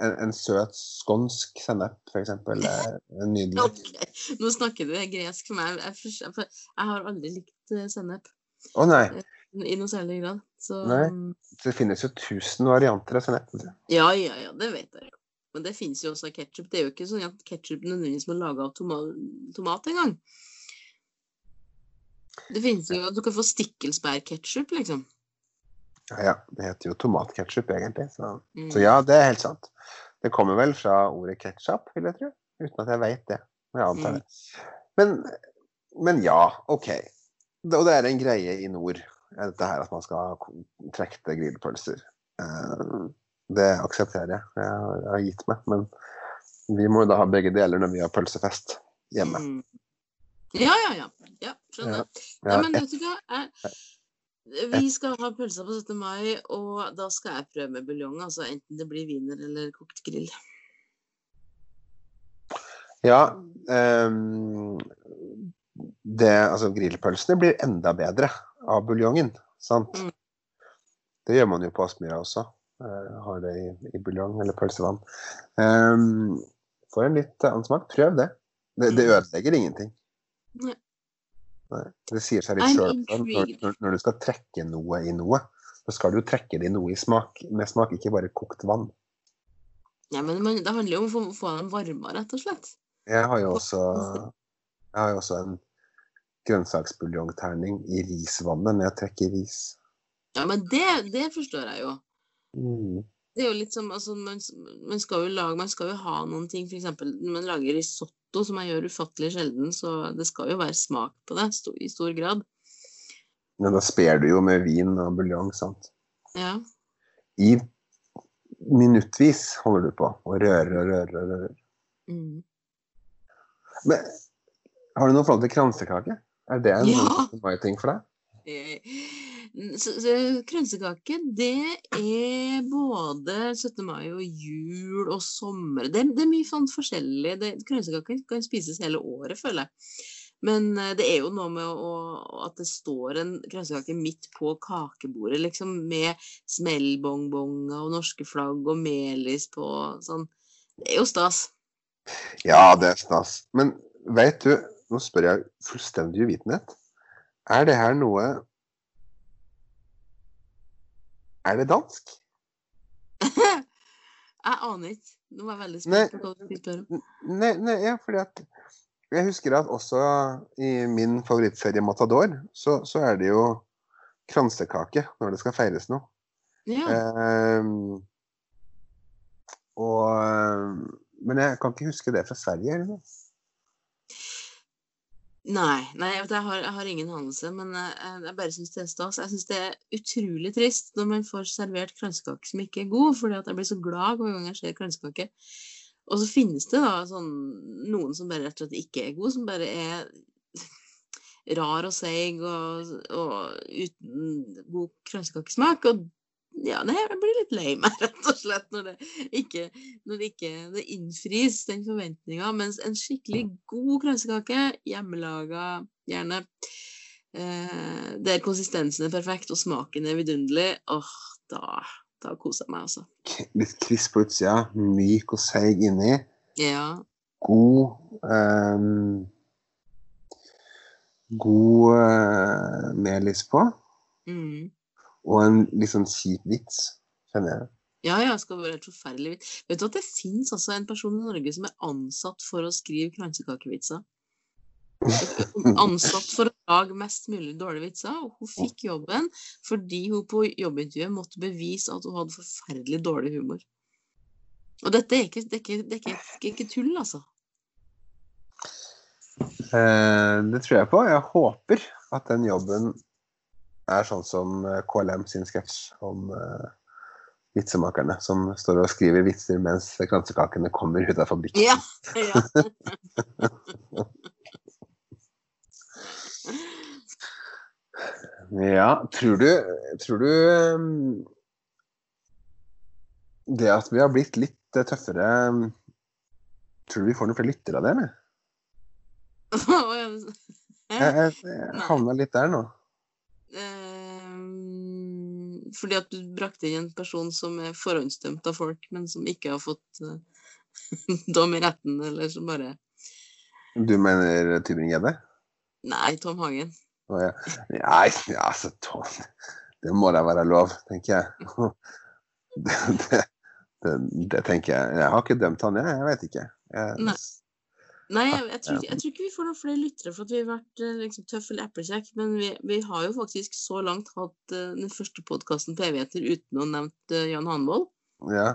en, en søt skånsk sennep, f.eks. Nydelig. Okay. Nå snakker du gresk for meg. Jeg, for jeg har aldri likt eh, sennep. Å nei. I noe særlig grad. Så Nei. Det finnes jo tusen varianter av sennep. Ja, ja, ja, det vet jeg jo. Men det fins jo også ketsjup. Det er jo ikke sånn at ketsjup nødvendigvis må lage av toma tomat engang. Det finnes jo at Du kan få stikkelsbærketsjup, liksom. Ja, ja. Det heter jo tomatketsjup, egentlig. Så. Mm. så ja, det er helt sant. Det kommer vel fra ordet ketsjup, vil jeg tro. Uten at jeg veit det. Men jeg antar Mm. det. Men, men ja, OK. Det, og det er en greie i nord, eh, dette her at man skal ha trekte grillpølser. Eh, det aksepterer jeg. Jeg har, gitt meg. Men vi må jo da ha begge deler når vi har pølsefest hjemme. Mm. Ja, ja, ja. ja skjønner. Ja, ja, men vet du hva? Jeg, vi skal ha pølser på 17. mai, og da skal jeg prøve med buljong. Altså enten det blir wiener eller kokt grill. Ja, Um, det, altså grillpølsene blir enda bedre av buljongen, sant? Mm. Det gjør man jo på Aspmyra også. Eh, har det i, i buljong eller pølsevann. Um, Får en litt annen smak. Prøv det. Det, det ødelegger ingenting. Nei. Nei, det sier seg litt sjøl. Når, når, når du skal trekke noe i noe, så skal du jo trekke det i noe i smak, med smak, ikke bare kokt vann. Ja, men man, det handler jo om å få, dem varma, rett og slett. Jeg har jo også, jeg har jo også en grønnsaksbuljongterning i risvannet når jeg trekker ris. Ja, men det, det forstår jeg jo. Mm. Det er jo litt som altså, man, man skal jo lage Man skal jo ha noen ting, f.eks. når man lager risotto, som jeg gjør ufattelig sjelden, så det skal jo være smak på det sto, i stor grad. Men da sper du jo med vin og buljong, sant. Ja. I minuttvis holder du på og rører og rører og rører. Mm. Men har du noe forhold til kransekake? Er det en Ja. mai-ting for deg? Så, så kransekake, det er både 17. mai og jul og sommer. Det, det er mye sånn forskjellig. Det, kransekake kan spises hele året, føler jeg. Men eh, det er jo noe med å, at det står en kransekake midt på kakebordet, liksom, med smellbongbonger og norske flagg og melis på sånn. Det er jo stas. Ja, det er stas. Men veit du, nå spør jeg fullstendig uvitenhet. Er det her noe Er det dansk? jeg aner ikke. Nå var jeg veldig spent på hva du spørre om. Nei, nei ja, fordi at Jeg husker at også i min favorittserie Matador, så, så er det jo kransekake når det skal feires noe. Ja. Eh, og Men jeg kan ikke huske det fra Sverige. Eller? Nei, nei jeg, har, jeg har ingen anelse, men jeg, jeg- jeg bare syns det er stas. Jeg syns det er utrolig trist når man får servert kransekake som ikke er god, fordi jeg blir så glad hver gang jeg ser kransekake. Og så finnes det da sånn noen som bare rett og slett ikke er god, som bare er rar og seig og, og uten god kransekakesmak. Og ja, jeg blir litt lei meg, rett og slett, når det ikke, når det ikke det innfris, den forventninga. Mens en skikkelig god kransekake, hjemmelaga gjerne, eh, der konsistensen er perfekt og smaken er vidunderlig, åh, da, da koser jeg meg, altså. Litt krisp på utsida, myk og seig inni. Ja. God um, God uh, melis på. Mm. Og en litt sånn kjip vits, kjenner jeg. Ja, ja, skal være helt forferdelig. vits. Vet du at det fins altså en person i Norge som er ansatt for å skrive kransekakevitser? Ansatt for å lage mest mulig dårlige vitser. Og hun fikk jobben fordi hun på jobbintervjuet måtte bevise at hun hadde forferdelig dårlig humor. Og dette er ikke, det er ikke, det er ikke, det er ikke tull, altså. Eh, det tror jeg på. Jeg håper at den jobben er sånn som eh, KLM sin sketsj om uh, vitsemakerne som står og skriver vitser mens kransekakene kommer ut av fabrikken. Ja. ja. Ja, tror du, tror du ehm, Det at vi har blitt litt eh, tøffere ehm, Tror du vi får noen flere lyttere av det, eller? Jeg, jeg, jeg havna litt der nå. Ehm, fordi at du brakte inn en person som er forhåndsdømt av folk, men som ikke har fått eh, dom i retten, eller som bare Du mener Tybring-Gjedde? Nei, Tom Hagen. Nei, ja, altså Det må da være lov, tenker jeg. Det, det, det, det, tenker jeg. Jeg har ikke dømt han, jeg. Jeg vet ikke. Jeg, Nei. Nei, jeg, jeg, tror, jeg, tror, ikke vi får noen flere lyttere for at vi har vært eh, liksom, tøffe eller eplekjekk, men vi, vi, har jo faktisk så langt hatt uh, den første podkasten på evigheter uten å nevne uh, Jan Hanvold. Ja.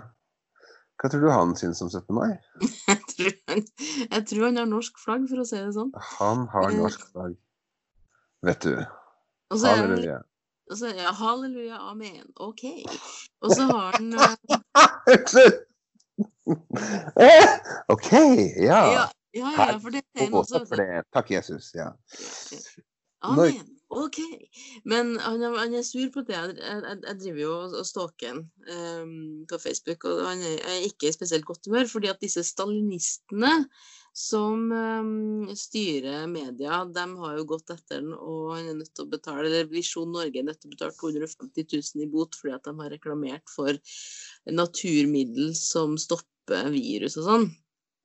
Hva tror du han syns om 17. mai? jeg, tror han, jeg tror han har norsk flagg, for å si det sånn. Han har norsk flagg. Vet du. Halleluja. Og så, ja, halleluja, amen. OK. Og så har han OK, ja. ja. Ja, ja, for det er også for det. Takk, Jesus. Ja. Amen. OK. Men han han er sur på det. Jeg, jeg, jeg driver jo og stalker han um, på Facebook, og han er, er ikke i spesielt godt humør, fordi at disse stalinistene som um, styrer media, de har jo gått etter den, og han er nødt til å betale, eller Visjon Norge er nødt til å betale 250 000 i bot fordi at de har reklamert for naturmiddel som stopper virus og sånn.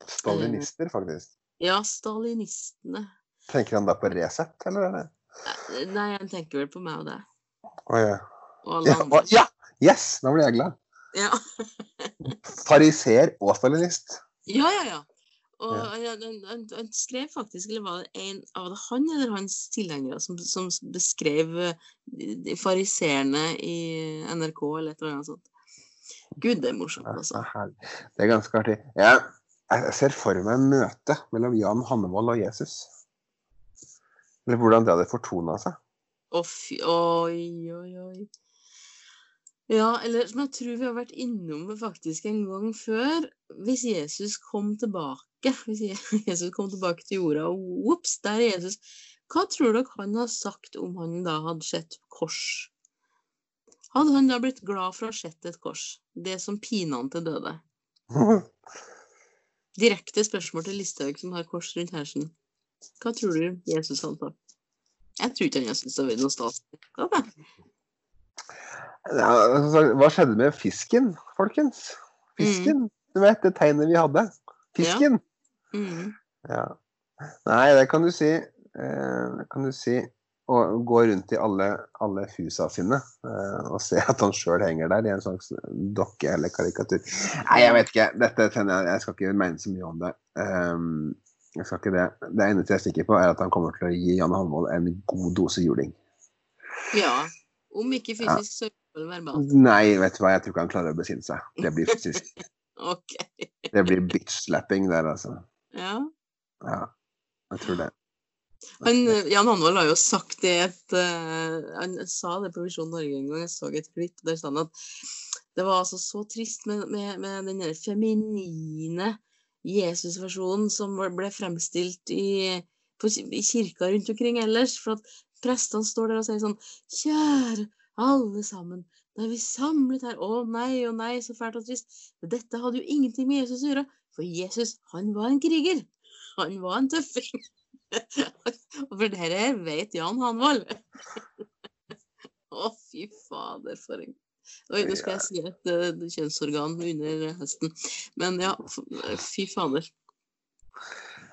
Stalinister, faktisk. Ja, stalinistene. Tenker han da på Resett, eller? er det? Nei, han tenker vel på meg og deg. Oh, ja. Og alle ja, andre. å, ja! Yes! Nå blir jeg glad. Ja, Fariser og stalinist. ja, ja. ja. Og Ja. han, han, han, han skrev faktisk, eller var det, en, av det han eller hans tilhengere som, som beskrev eh, fariseerne i NRK eller et eller annet sånt. Gud, det er morsomt, altså. Det er ganske artig. Jeg, jeg ser for meg en møte mellom Jan Hannevold og Jesus. Eller hvordan det hadde fortona seg. Fy, oi, oi, oi. Ja, eller som jeg tror vi har vært innom faktisk en gang før. Hvis Jesus kom tilbake, hvis Jesus kom tilbake til jorda, og ops, der er Jesus. Hva tror dere han har sagt om han da hadde sett kors? Hadde han da blitt glad for å ha sett et kors? Det som pina han til døde? Direkte spørsmål til Listhaug, som har kors rundt hersen. Hva tror du Jesus hadde på? Jeg tror ikke han syntes det var noe stas. Ja. Ja, altså, hva skjedde med fisken, folkens? Fisken. Du vet det tegnet vi hadde. Fisken. Mm. Ja. Nei, det kan du si. Eh, kan du si. Og gå rundt i alle, alle husa sine eh, og se at han sjøl henger der i en slags dokke eller karikatur. Nei, jeg vet ikke. Dette kjenner jeg Jeg skal ikke mene så mye om det. Um, jeg skal ikke det. Det eneste jeg er sikker på, er at han kommer til å gi Jan Halvold en god dose juling. Ja. Om ikke fysisk, så vel verbalt. Nei, vet du hva, jeg tror ikke han klarer å besinne seg. Det blir fysisk. okay. Det blir bitch-slapping der, altså. Ja. Ja, jeg tror det. Han, Jan Hanvold har jo sagt det et uh, Han sa det på Visjon Norge en gang, jeg så et klipp der sa han at det var altså så trist med, med, med den der feminine Jesus-versjonen som ble fremstilt i, på, i kirka rundt omkring ellers. For at prestene står der og sier sånn Kjære alle sammen, da er vi samlet her. Å nei, å nei, så fælt og trist. Dette hadde jo ingenting med Jesus å gjøre. For Jesus, han var en kriger. Han var en tøffing. For dere vet Jan Hanvold. Å, fy fader, for en Oi, nå skal jeg si et uh, kjønnsorgan under hesten. Men ja, fy fader.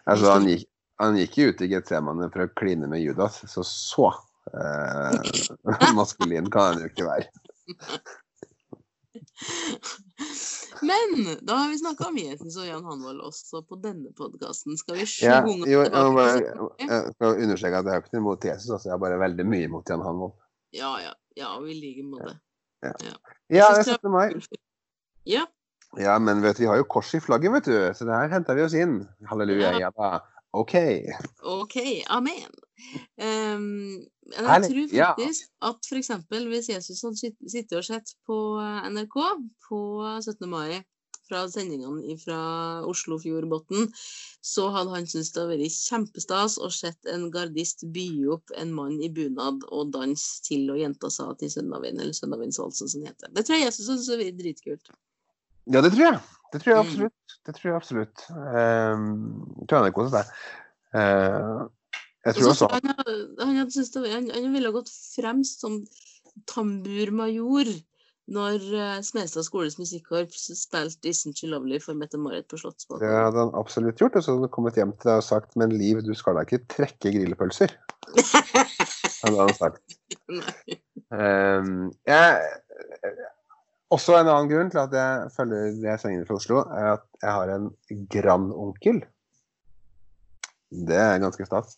Altså, han gikk, han gikk jo ut i Getsemane for å kline med Judas, så så eh, maskulin kan han jo ikke være. Men da har vi snakka om Jesus og Jan Hanvold også på denne podkasten. Skal vi Ja, sjunge jo, jeg, bare, jeg skal understreke at jeg har ikke noe imot Jesus, altså, jeg har bare veldig mye imot Jan Hanvold. Ja, ja. Ja, vi liker med det. Ja, Jeg det synes er 17. mai. Ja. Ja, men vet du, vi har jo kors i flagget, vet du, så det her henter vi oss inn. Halleluja, Ja. ja da. OK. OK. Amen. Um, jeg tror faktisk at f.eks. hvis Jesus hadde sittet og sett på NRK på 17. mai fra sendingene fra Oslofjordbotn, så hadde han syntes det hadde vært kjempestas å sett en gardist by opp en mann i bunad og danse til og jenta sa til Søndavind, eller Søndavindsvalsen som det heter. Det tror jeg Jesus syntes hadde vært dritkult. Ja, det tror jeg. Det tror jeg Mm. absolutt. Det tror jeg absolutt. Um, tror jeg det seg. Uh, jeg tror så også han, han, han, han ville gått fremst som tamburmajor når uh, Smestad skoles musikkorps spilte 'Isn't She Lovely' for Mette-Marit på det hadde han absolutt gjort. Og så hadde han kommet hjem til deg og sagt Men Liv, du skal da ikke trekke grillpølser? hadde han sagt. Um, jeg, også en annen grunn til at jeg følger det sendingen fra Oslo, er at jeg har en grandonkel. Det er ganske stas.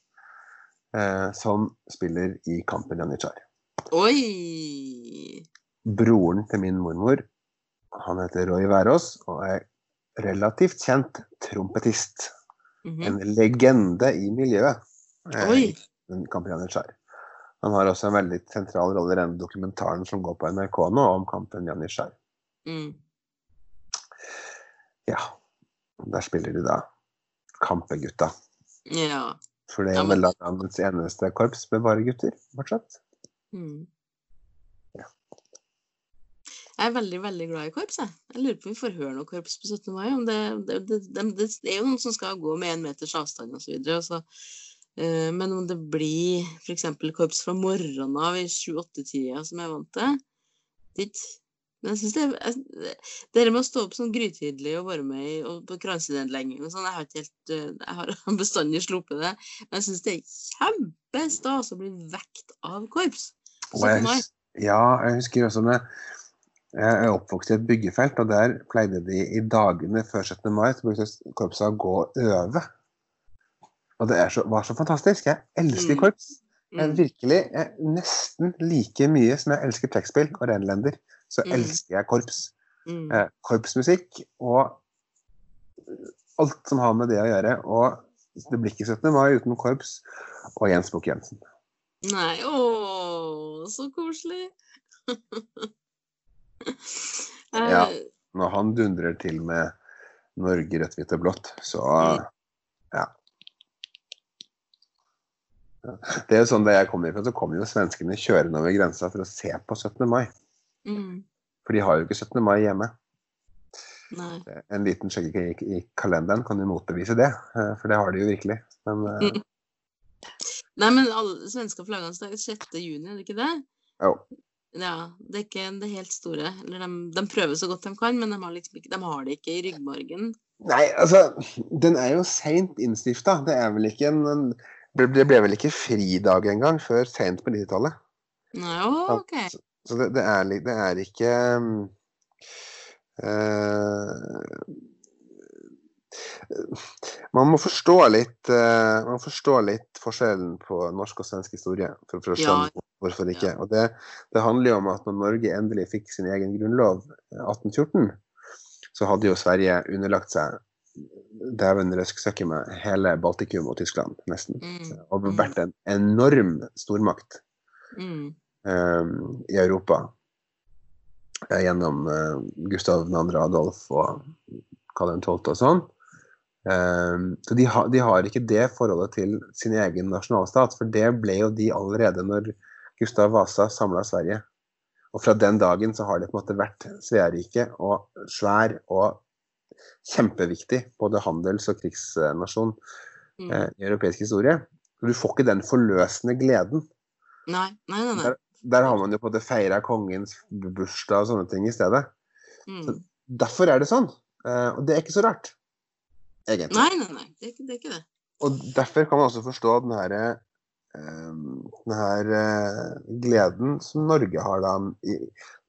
Eh, som spiller i Kampen Janitsjar. Oi! Broren til min mormor, han heter Roy Værås og er relativt kjent trompetist. Mhm. En legende i miljøet. eh, Oi! i Kampen Janitsjar. Han har også en veldig sentral rolle i denne dokumentaren som går på NRK nå, om kampen Janitsjar. Mm. Ja. Der spiller de da Kampegutta. Ja. For det er vel landets eneste korps med bare gutter, fortsatt. Mm. Ja. Jeg er veldig veldig glad i korps. Jeg, jeg lurer på om vi får høre noe korps på 17. mai. Om det, det, det, det, er jo noen som skal gå med én meters avstand osv. Uh, men om det blir f.eks. korps fra morgenen av i 7-8-tida, som jeg er vant til. Men jeg synes det, det der med å stå opp sånn grytidlig og være med i, og på kransenedlegging og sånn, jeg har ikke helt eh, Jeg har bestandig sluppet det. Men jeg syns det er kjempestas å bli vekt av korps. Jeg 17. Ja, jeg husker også med Jeg er oppvokst i et byggefelt, og der pleide de i dagene før 17. mai så brukte korpset å gå og øve. Og det er så, var så fantastisk. Jeg elsker Mm. korps. Jeg Mm. virkelig, jeg, nesten like mye som jeg elsker trekkspill og renlender, så Mm. elsker jeg korps. Eh, korpsmusikk og alt som har med det å gjøre. Og det blir ikke 17. mai uten korps og Jens Bukk Jensen. Nei, å, så koselig. Eh, Ja. Når han dundrer til med Norge rødt, hvitt og blått, så ja. Det er jo sånn Da jeg kommer ifra, så kommer jo svenskene kjørende over grensa for å se på 17. mai. mm, For de har jo ikke 17. mai hjemme. nei. En liten sjekk i, i kalenderen kan jo motbevise det, eh, for det har de jo virkelig. Men eh, Mm. Nei, men alle svenske flaggene er 6. juni, er det ikke det? jo. Ja, det er ikke det helt store. Eller de, de prøver så godt de kan, men de har, liksom ikke, de har det ikke i ryggmargen. Nei, altså Den er jo seint innstifta. Det er vel ikke en, en det ble, vel ikke fridag engang før sent på 90-tallet. Nei, å, OK. Så det, det, er, det er ikke eh, Man må forstå litt uh, Man må forstå litt forskjellen på norsk og svensk historie for, for å Ja. hvorfor ikke. Og det, det handler jo om at når Norge endelig fikk sin egen grunnlov eh, 1814, så hadde jo Sverige underlagt seg dæven røsk søkke meg hele Baltikum og Tyskland, nesten. Mm, Og vært en enorm stormakt Mm, um, i Europa gjennom uh, Gustav 2. Adolf og Karl 12. og sånn. Um, så de, ha, de har ikke det forholdet til sin egen nasjonalstat, for det ble jo de allerede når Gustav Vasa samla Sverige. Og fra den dagen så har det på en måte vært Sverige og svær og kjempeviktig, både handels- og krigsnasjon mm. eh, i europeisk historie. Du får ikke den forløsende gleden. Nei, nei, nei. nei. Der har man jo på det feira kongens bursdag og sånne ting i stedet. Mm. Derfor er det sånn. Eh, og det er ikke så rart, egentlig. Nei, nei, nei. Det er ikke det. Er ikke det. Og derfor kan man også forstå den her, eh, den her eh, gleden som Norge har da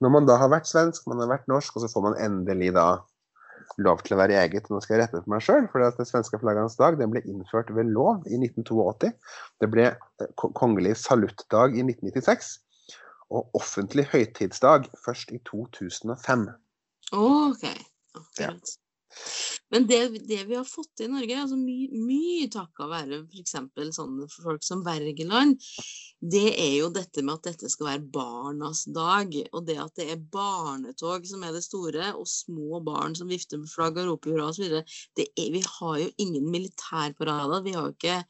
Når man da har vært svensk, man har vært norsk, og så får man endelig da lov til å være eget. Nå skal jeg rette på meg sjøl, for det svenske flaggernes dag den ble innført ved lov i 1982. Det ble eh, kongelig saluttdag i 1996. Og offentlig høytidsdag først i 2005. OK. Akkurat. Men det, det vi har fått til i Norge, altså mye, mye takket være f.eks. sånne folk som Wergeland, det er jo dette med at dette skal være barnas dag. Og det at det er barnetog som er det store, og små barn som vifter med flagg og roper hurra osv. Vi har jo ingen militærparader. Vi har jo ikke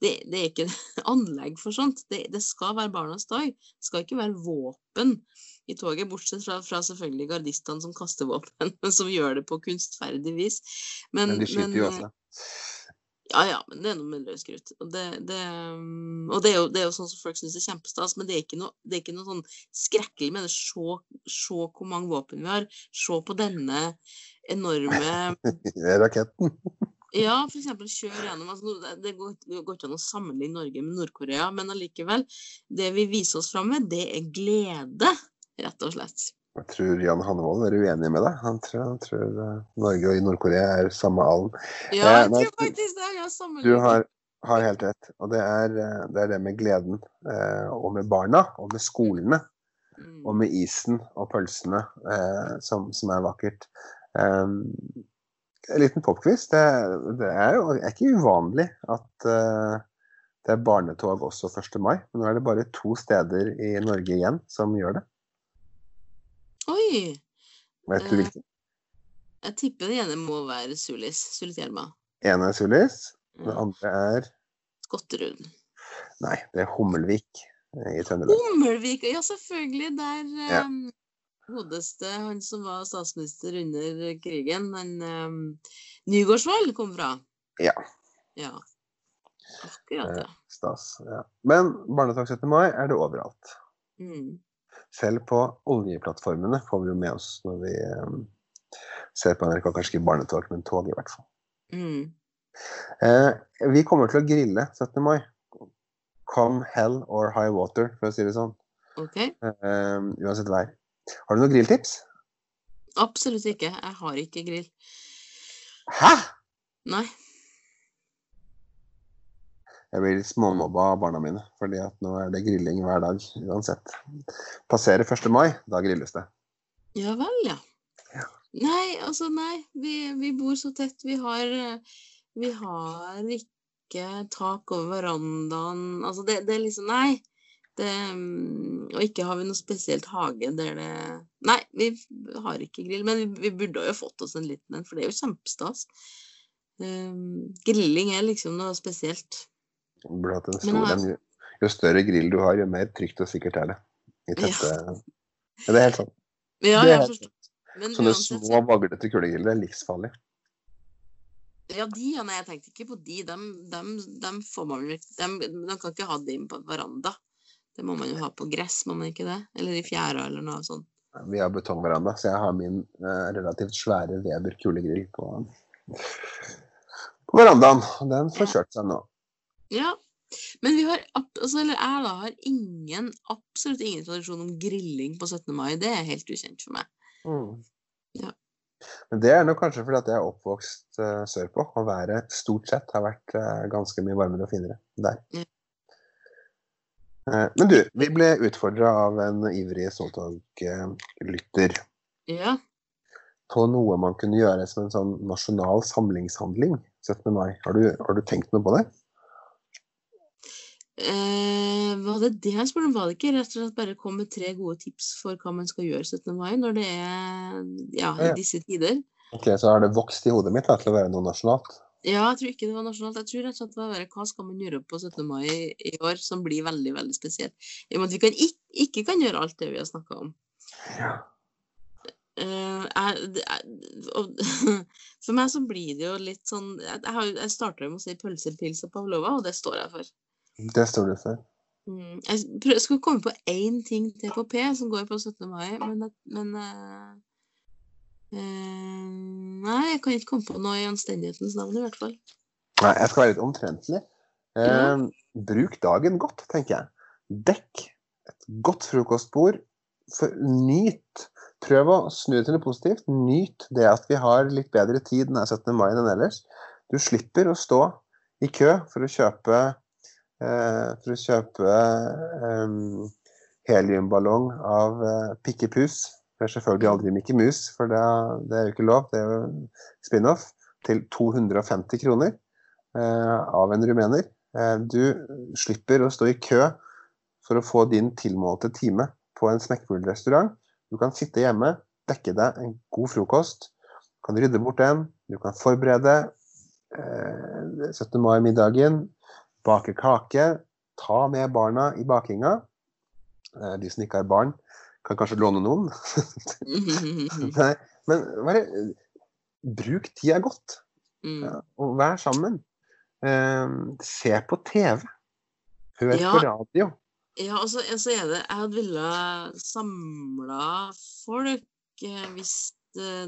det, det er ikke anlegg for sånt. Det, det skal være barnas dag. Det skal ikke være våpen i toget, bortsett fra, fra selvfølgelig gardistene som kaster våpen, men som gjør det på kunstferdig vis. Men, Men de skyter jo også. Ja, ja, men det er noe med løsskrutt. Og, det, det, um, og det, er jo, det er jo sånn som folk syns er kjempestas, men det er ikke noe, det er ikke noe sånn skrekkelig med det. Se, se hvor mange våpen vi har. Se på denne enorme Raketten. Ja, f.eks. kjør gjennom altså, Det går, går ikke an å sammenligne Norge med Nord-Korea, men allikevel. Det vi viser oss fram med, det er glede, rett og slett. Jeg tror Jan Hannevold er uenig med deg. Han tror, han tror uh, Norge og Nord-Korea er samme alen. Ja, jeg tror faktisk det. Ja, du har, har, helt rett. Og det er, det er det med gleden. Eh, og med barna, og med skolene. Mm. Og med isen og pølsene, eh, som, som, er vakkert. Um, en liten popquiz. Det, det, er jo er ikke uvanlig at det er barnetog også 1. mai. Men nå er det bare to steder i Norge igjen som gjør det. Oi! Vet du hvilken? Jeg tipper den ene må være Sulis. Sulitjelma. ene er Sulis. Den andre er Skotterud. Nei, det er Hummelvik eh, i Trøndelag. Hummelvik, ja selvfølgelig. Der ja. um, godeste han som var statsminister under krigen, han um, Nygaardsvold kom fra. Ja. ja. Akkurat, ja. Stas. Ja. Men barnetog 17. mai er det overalt. Mm. Selv på oljeplattformene får vi jo med oss når vi um, ser på NRK, kanskje ikke barnetog, men tog i hvert fall. Mm. Eh, vi kommer til å grille 17. mai. Come hell or high water, for å si det sånn. Okay. Eh, uansett vær. Har du noen grilltips? Absolutt ikke. Jeg har ikke grill. Hæ? Nei. Jeg blir litt småmobba av barna mine, fordi at nå er det grilling hver dag uansett. Passerer 1. mai, da grilles det. Ja vel, ja. ja. Nei, altså nei. Vi, vi, bor så tett. Vi har, vi har ikke tak over verandaen. Altså det, det er liksom Nei. Det, og ikke har vi noe spesielt hage der det Nei, vi har ikke grill. Men vi, vi burde jo fått oss en liten en, for det er jo kjempestas. Um, grilling er liksom noe spesielt. Stor en. Jo større grill du har, jo mer trygt og sikkert er det. I tette ja. ja det er helt sant. Ja, det har Men Sånne uansett, små, vaglete kulegriller er livsfarlig. Ja, de, ja, nei, jeg tenkte ikke på de. Dem, dem, dem får man dem, De kan ikke ha dem på veranda. Det må man jo ha på gress, må man ikke det? Eller i fjæra, eller noe sånt. Vi har betongveranda, så jeg har min eh, relativt svære Weber kulegrill på, på verandaen. Den får kjørt seg nå. Ja. Men vi har, altså, eller jeg da, har ingen, absolutt ingen tradisjon om grilling på 17. mai. Det er helt ukjent for meg. Mm. Ja. Men det er nok kanskje fordi at jeg er oppvokst uh, sørpå, og været stort sett har vært uh, ganske mye varmere og finere der. Ja. Uh, men du, vi ble utfordra av en ivrig Soltog-lytter. ja. på noe man kunne gjøre som en sånn nasjonal samlingshandling 17. mai. Har du, har du tenkt noe på det? Eh, var det det han spurte om? Var det ikke rett og slett bare kom med tre gode tips for hva man skal gjøre 17. mai, når det er ja, i disse tider? Ok, Så har det vokst i hodet mitt da, til å være noe nasjonalt? Ja, jeg tror ikke det var nasjonalt. Jeg tror rett og slett det var hva skal man gjøre på 17. mai i år som blir veldig veldig spesielt. I og med at vi kan ikke, ikke, kan gjøre alt det vi har snakka om. Ja. Uh, jeg, og, for meg så blir det jo litt sånn Jeg, jeg starta med å si pølse, pils og pavlova, og det står jeg for. Det står du for. Mm. Jeg skulle komme på én ting til på P som går på 17. mai, men, men uh, uh, Nei, jeg kan ikke komme på noe i anstendighetens navn, i hvert fall. Nei, jeg skal være litt omtrentlig. Uh. Bruk dagen godt, tenker jeg. Dekk et godt frokostbord. For, nyt. Prøv å snu det til noe positivt. Nyt det at vi har litt bedre tid denne 17. mai enn ellers. Du slipper å stå i kø for å kjøpe for å kjøpe um, heliumballong av uh, Pikkepus. Det er selvfølgelig aldri Mikke Mus, for det, det, er jo ikke lov. Det er jo spin-off. Til 250 kroner av en rumener. Du slipper å stå i kø for å få din tilmålte time på en smekkfuglrestaurant. Du kan sitte hjemme, dekke deg en god frokost. Du kan rydde bort den. Du kan forberede 17. mai-middagen bake kake, ta med barna i bakinga. Eh, de som ikke har barn, kan kanskje låne noen. Nei, men bare bruk tida godt. Mm. Ja, og vær sammen. Uh, se på TV. Hør ja. på radio. Ja, altså, så er det Jeg hadde villet samla folk eh, hvis eh,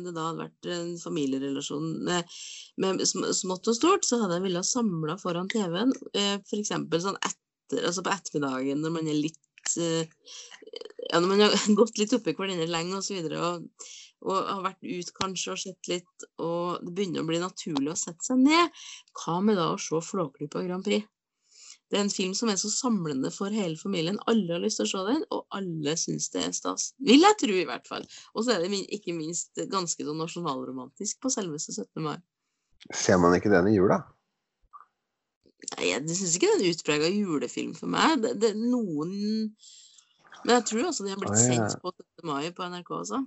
det da hadde vært en familierelasjon med, med smått og stort, så hadde jeg villet samla foran TV-en, eh, f.eks. sånn etter, altså på ettermiddagen når man er litt eh, Ja, når man har gått litt oppi hverandre lenge og så videre, og, og har vært ut kanskje og sett litt, og det begynner å bli naturlig å sette seg ned, hva med da å se Flåklypa Grand Prix? Det er en film som er så samlende for hele familien. Alle har lyst til å se den, og alle syns det er stas. Vil jeg tro, i hvert fall. Og så er det ikke minst ganske så nasjonalromantisk på selveste 17. mai. Ser man ikke den i jula? Nei, jeg syns ikke det er en utprega julefilm for meg. Det, det, er noen Men jeg tror også de har blitt ah, ja. sendt på 17. mai på NRK også.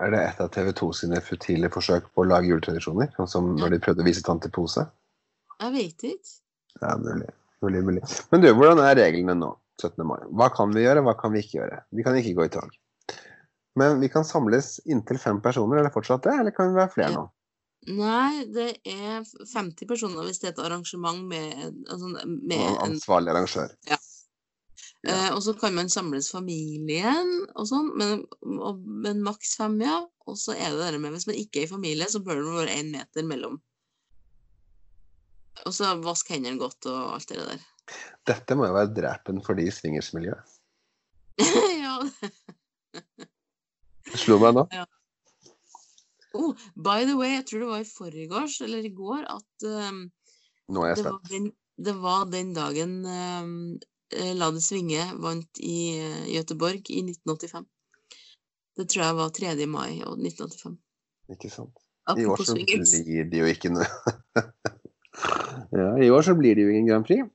Er det et av TV 2 sine futile forsøk på å lage juletradisjoner? Sånn som når de prøvde å vise Tante Pose? Jeg vet ikke. Ja, mulig. Mulig, mulig. Men du, hvordan er reglene nå? 17. mai. Hva kan vi gjøre, hva kan vi ikke gjøre? Vi kan ikke gå i tog. Men vi kan samles inntil fem personer, er det fortsatt det, eller kan vi være flere nå? Nei, det er 50 personer hvis det er et arrangement med, altså, med en Ansvarlig arrangør. Ja. ja. Eh, og så kan man samles familien og sånn, men, men maks fem, ja. Og så er det det med hvis man ikke er i familie, så bør det være én meter mellom og så vask hendene godt og alt det der. Dette må jo være drepen for de i swingersmiljøet. ja. Det slo meg nå. Ja. Oh, by the way, jeg tror det var i forgårs eller i går at um, Nå er jeg spent. Det var den, det var den dagen um, La det svinge vant i uh, Göteborg i 1985. Det tror jeg var 3. mai 1985. Ikke sant. I år så blir det jo ikke noe Ja, I år så blir det jo ingen Grand Prix.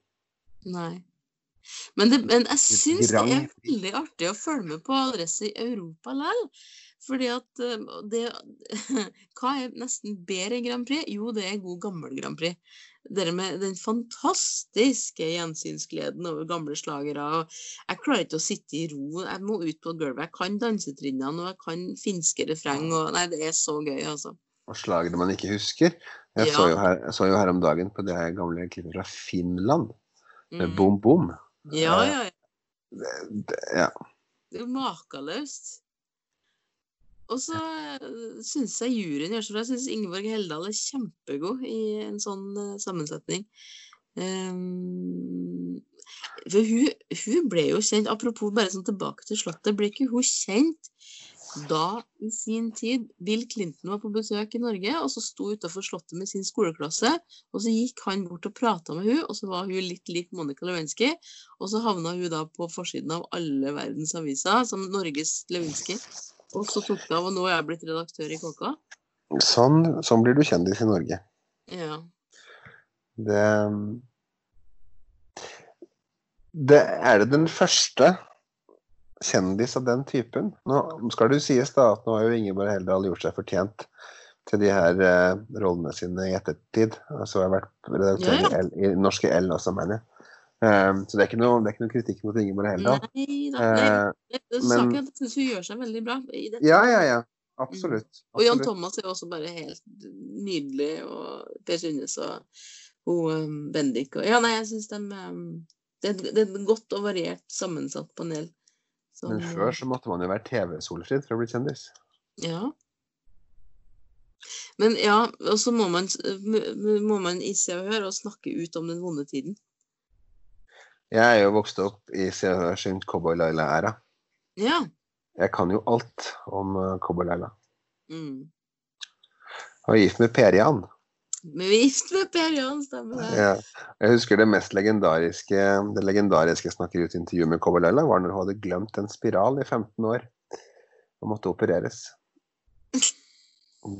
Nei. Men, det, men jeg syns det er veldig artig å følge med på adresse i Europa likevel. Fordi at eh, det Hva er nesten bedre enn Grand Prix? Jo, det er god gammel Grand Prix. Det med den fantastiske gjensynsgleden over gamle slagere. Jeg klarer ikke å sitte i ro. Jeg må ut på gulvet. Jeg kan dansetrinnene, og jeg kan finske refreng. Og, nei, det er så gøy, altså. Og slagere man ikke husker. Jeg, ja. så her, jeg, så jo her, om dagen på det gamle klippet fra Finland. Mm. Bom Bom. Ja, ja, ja. Det, det, ja. det er jo makeløst. Og så uh, syns jeg juryen gjør så bra. Jeg syns Ingeborg Heldal er kjempegod i en sånn uh, sammensetning. Um, for hun, hun, ble jo kjent Apropos bare sånn tilbake til Slottet. Ble ikke hun kjent da i sin tid Bill Clinton var på besøk i Norge, og så sto utafor Slottet med sin skoleklasse. Og så gikk han bort og prata med hun, og så var hun litt lik Monica Lewinsky. Og så havna hun da på forsiden av alle verdens aviser som Norges Lewinsky. Og så tok det av, og nå er jeg blitt redaktør i KK. Sånn, sånn blir du kjendis i Norge. Ja. Det Det er det den første kjendis av den typen. Nå skal det jo sies da at nå har jo Ingeborg Heldal gjort seg fortjent til de her uh, rollene sine i ettertid. Altså jeg har vært redaktør ja, ja. i, i Norske L også, mener jeg. Um, så det er, noe, det er, ikke noe, kritikk mot Ingeborg Heldal. Nei da. Uh, er men, jeg syns hun gjør seg veldig bra i dette. Ja, ja, ja. Absolutt. absolutt. Og Jan Thomas er også bare helt nydelig. Og Per Synnes og hun um, Bendik og Ja, nei, jeg syns de um, det, det, er et godt og variert sammensatt panel. Så, Men før så måtte man jo være TV-solfrid for å bli kjendis. Ja. Men ja, og så må man, må man i Se og Hør og snakke ut om den vonde tiden. Jeg er jo vokst opp i Se og Hør sin Cowboy Laila-æra. Ja. Jeg kan jo alt om uh, Cowboy Laila. Mm. Jeg gift med Per Jan. Gift med Per Johan, stemmer det. Ja. Jeg husker det mest legendariske det legendariske intervjuet med Kobalella var når hun hadde glemt en spiral i 15 år og måtte opereres.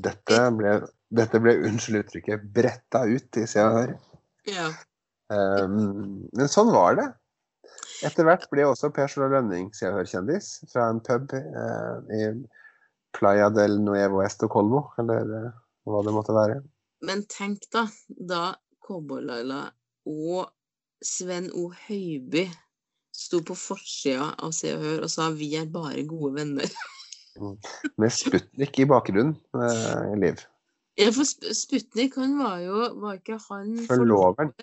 Dette ble, dette ble unnskyld uttrykket, bretta ut i Se og Hør. Ja. Um, men sånn var det. Etter hvert ble også Per Sola Lønning Se og Hør-kjendis fra en pub eh, i Playa del Nuevo Estocolmo, eller uh, hva det måtte være. Men tenk da, da Cowboy-Laila og Sven O. Høiby sto på forsida av Se og Hør og sa 'vi er bare gode venner'. Mm. Med Sputnik i bakgrunnen, eh, Liv. Ja, for Sputnik, han var jo Var ikke han Forloveren.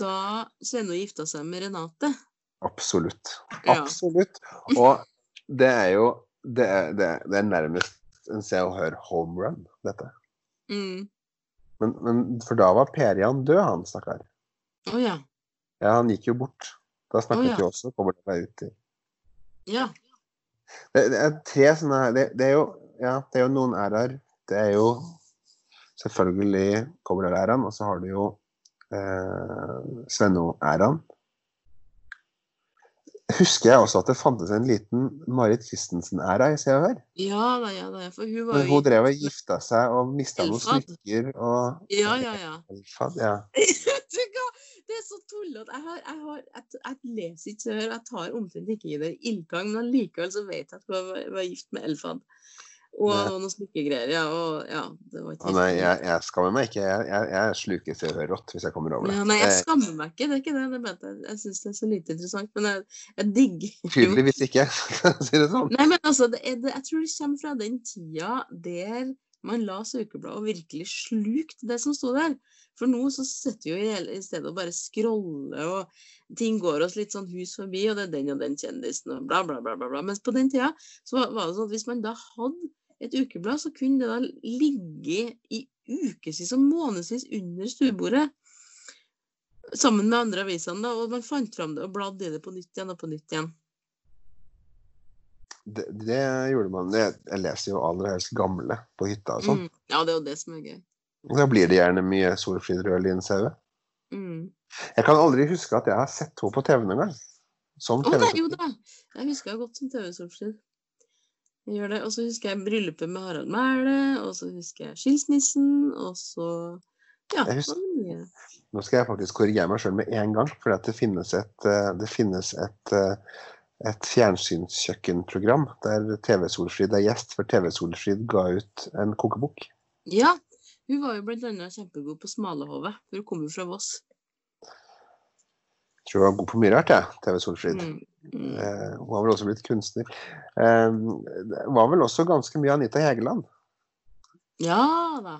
Da Sven O gifta seg med Renate? Absolutt. Absolutt. Og det er jo det det, er, det er, nærmest en Se og Hør home run, dette. Mm. Men, men for da var Perian død, han stakkar. Å ja. Ja, han gikk jo bort. Da snakket oh, ja. vi også kommer det meg ut i. Ja. Det, det er tre sånne her det, det er jo Ja, det er jo noen æraer. Det er jo selvfølgelig Kobler-æraen, og så har du jo eh, Svenno-æraen. Husker jeg også at det fantes en liten Marit Christensen-æra i Se og Hør? Ja da, ja da. For hun var jo hun drev og gifta seg og mista noen smykker og Ja, ja, ja. Elfad, ja. Det er så tullete. Jeg, har, jeg, har, jeg, jeg leser ikke Se og Hør, jeg tar omtrent ikke i det ildtang, men allikevel så vet jeg at hun var, var gift med Elfad. Og noen smykkegreier, ja. Og ja, det var ikke ah, nei, jeg, jeg skammer meg ikke. Jeg, jeg, jeg sluker Se og Hør rått hvis jeg kommer over det. Ja, nei, jeg Eh, skammer meg ikke, det er ikke det. det jeg, jeg syns det er så lite interessant. Men jeg, jeg digger Tydeligvis ikke, si det sånn. Nei, men altså, det er, det, jeg tror det kommer fra den tida der man la Søkerbladet og virkelig slukte det som sto der. For nå så sitter vi jo i, stedet og bare scroller, og ting går oss litt sånn hus forbi, og det er den og den kjendisen, og bla, bla, bla. bla, bla. Mens på den tida så var, var det sånn at hvis man da hadde et ukeblad, så kunne det da ligge i ukevis og månedsvis under stuebordet. Sammen med andre avisene, da, og man fant fram det og bladde i det på nytt igjen og på nytt igjen. Det, det gjorde man. Jeg, jeg leser jo aller helst gamle på hytta og sånn. Mm. Ja, det er jo det som er gøy. Og Da blir det gjerne mye Solfrid Rødlien Saue. Mm. Jeg kan aldri huske at jeg har sett henne på TV noen gang. Som TV. jo da. Jeg husker henne godt som TV-solskjell. Gjør det. Og så husker jeg bryllupet med Harald Mæhle, og så husker jeg skilsmissen, og så Ja, husker- Nå skal jeg faktisk korrigere meg sjøl med en gang, for det finnes et, eh, det finnes et, eh, et fjernsynskjøkkenprogram der TV-Solfrid er gjest, for TV-Solfrid ga ut en kokebok. Ja. Hun var jo bl.a. kjempegod på smalehovet, for hun kom jo fra Voss. Jeg tror hun var god på mye rart, jeg, TV-Solfrid. Mm. Mm. Eh, hun har vel også blitt kunstner. Eh, det var vel også ganske mye Anita Hegeland. Ja da.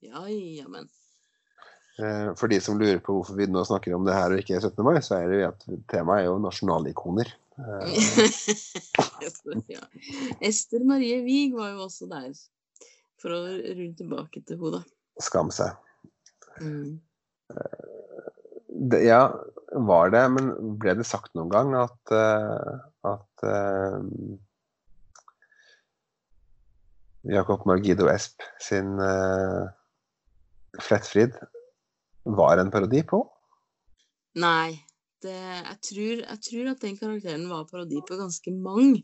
Ja, jammen. Eh, for de som lurer på hvorfor vi nå snakker om det her og ikke 17. mai, så er det at temaet er jo nasjonalikoner. Eh, ja. Ester Marie Wiig var jo også der, for å rulle tilbake til henne, da. skam seg. Mm. Det, ja, var det, men ble det sagt noen gang at, eh, at uh, Jakob Margido Esp sin uh, Flettfrid var en parodi på? Nei. Det, jeg, tror, jeg tror at den karakteren var parodi på ganske mange.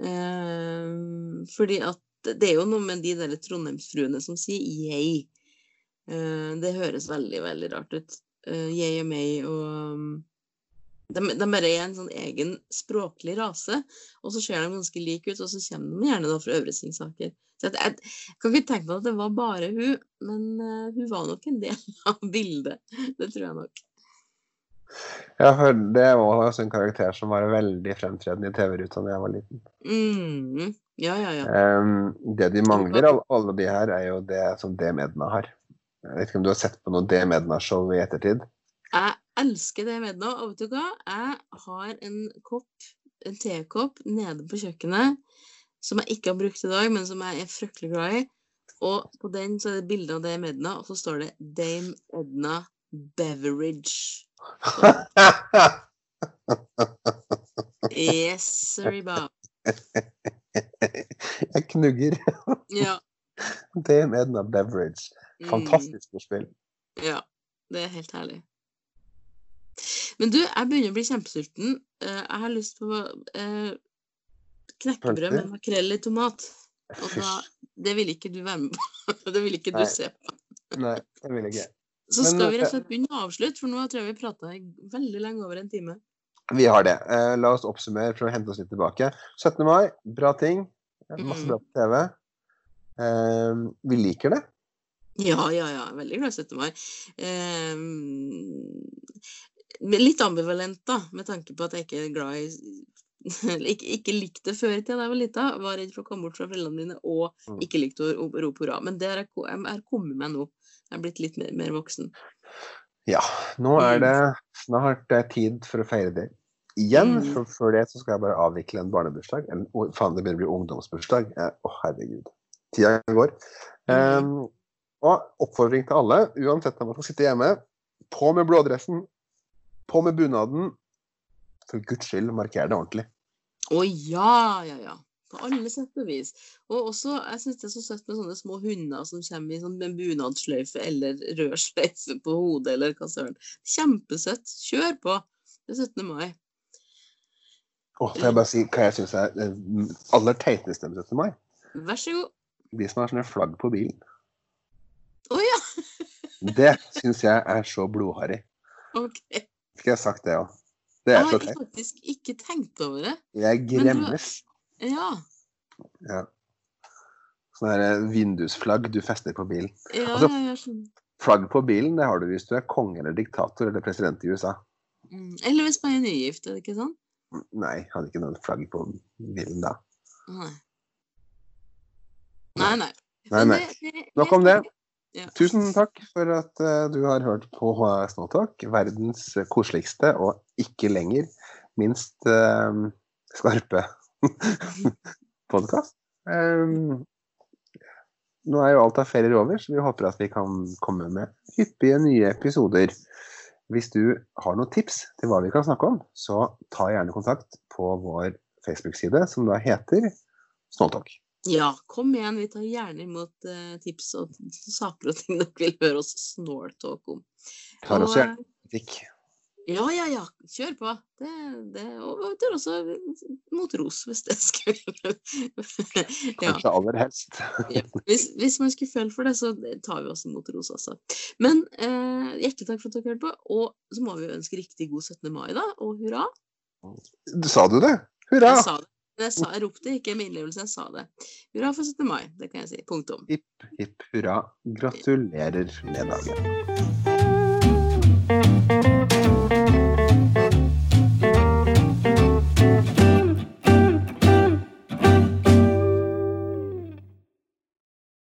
Uh, fordi at det er jo noe med de der trondheimsfruene som sier jeg. Eh, det høres veldig, veldig rart ut. Eh, jeg og um, de, de bare er en sånn egen språklig rase, og så ser de ganske like ut, og så kommer de gjerne da fra Øvre Singsaker. Så jeg, jeg, kan ikke tenke meg at det var bare hun, men uh, hun var nok en del av bildet. Det tror jeg nok. Ja, for det var også en karakter som var veldig fremtredende i TV-ruta da jeg var liten. Mm. Ja, ja, ja. Um, det de mangler, alle, de her, er jo det som DM Edna har. Jeg vet ikke om du har sett på noe D. Medna-show i ettertid? Jeg elsker Det Medna. og vet du hva? Jeg har en kopp, en tekopp nede på kjøkkenet som jeg ikke har brukt i dag, men som jeg er fryktelig glad i. Og på den så er det bilde av Dame Edna, og så står det Dame Edna Beverage. Yes, sorry, Bob. jeg knugger. Ja. DM Edna Beverage. mm, Fantastisk ordspill. Ja, det er helt herlig. Men du, jeg begynner å bli kjempesulten. Eh, Jeg har lyst på eh, knekkebrød med makrell i tomat. Og da, det vil ikke du være med på. Det vil ikke du Nei. se på. Nei, det vil ikke. Så skal vi rett og eh, slett begynne å avslutte, for nå tror jeg vi prata veldig lenge over en time. Vi har det. Eh, la oss oppsummere for å hente oss litt tilbake. 17. mai, bra ting. Masse Mm. bra på TV. Eh, vi liker det. Ja, ja, ja. Veldig glad i 17. mai. Eh, litt ambivalent, da, med tanke på at jeg ikke er glad i ikke, ikke likte det før i tida da jeg var lita. Var redd for å komme bort fra foreldrene mine og Mm. ikke likte å rope hurra. Men det er, har kommet meg nå. Jeg er blitt litt mer, mer voksen. Ja, nå er Mm. det snart det er tid for å feire det igjen. Mm. For før det så skal jeg bare avvikle en barnebursdag. En, faen, det begynner å bli ungdomsbursdag. Eh, Å, herregud. Tida går. Um, og oppfordring til alle, uansett om man skal sitte hjemme, på med blådressen, på med bunaden. For guds skyld, marker det ordentlig. Å ja, ja, ja. På alle sett og vis. Og også, jeg syns det er så søtt med sånne små hunder som kommer i sånn med bunadssløyfe eller rød sløyfe på hodet eller hva søren. Kjempesøtt. Kjør på. Det er 17. mai. Åh, får jeg bare si hva jeg syns er det aller teiteste med 17. mai? Vær så god. De som har sånne flagg på bilen. Å ja. Det syns jeg er så blodharry. OK. Skal jeg ha sagt det òg? Det Jeg er så har teit. faktisk ikke tenkt over det. Jeg gremmes. Ja. Ja. Sånne eh, vindusflagg du fester på bilen. Ja, Altså- jeg skjønner. Flagg på bilen det har du hvis du er konge eller diktator eller president i USA. Mm. Eller hvis man er nygift, er det ikke sånn? Nei, hadde ikke noe flagg på bilen da. Nei. Nei, nei. Nei, nei. Nok om det. Ja. Tusen takk for at uh, du har hørt på uh, Snowtalk, verdens koseligste og ikke lenger minst uh, skarpe podkast. nå er jo alt av ferier over, så vi håper at vi kan komme med hyppige nye episoder. Hvis du har noen tips til hva vi kan snakke om, så ta gjerne kontakt på vår Facebook-side, som da heter Snowtalk. Ja, kom igjen. Vi tar gjerne imot eh, tips og saker og ting dere vil høre oss snåltåke om. Tar Og, også gjerne kritikk. eh, Ja, ja, ja. Kjør på. Det, det, og vi tar også mot ros, hvis det skulle ja. Kanskje aller helst. Ja. Hvis, hvis man skulle føle for det, så tar vi også mot ros, altså. Men eh, hjertelig takk for at dere hørte på. Og så må vi ønske riktig god 17. mai, da. Og hurra. Sa du det? Hurra! Jeg sa det. Jeg, sa, jeg ropte ikke med innlevelse, jeg sa det. Hurra for 17. mai. Det kan jeg si. Punktum. Hipp, hipp hurra. Gratulerer med dagen.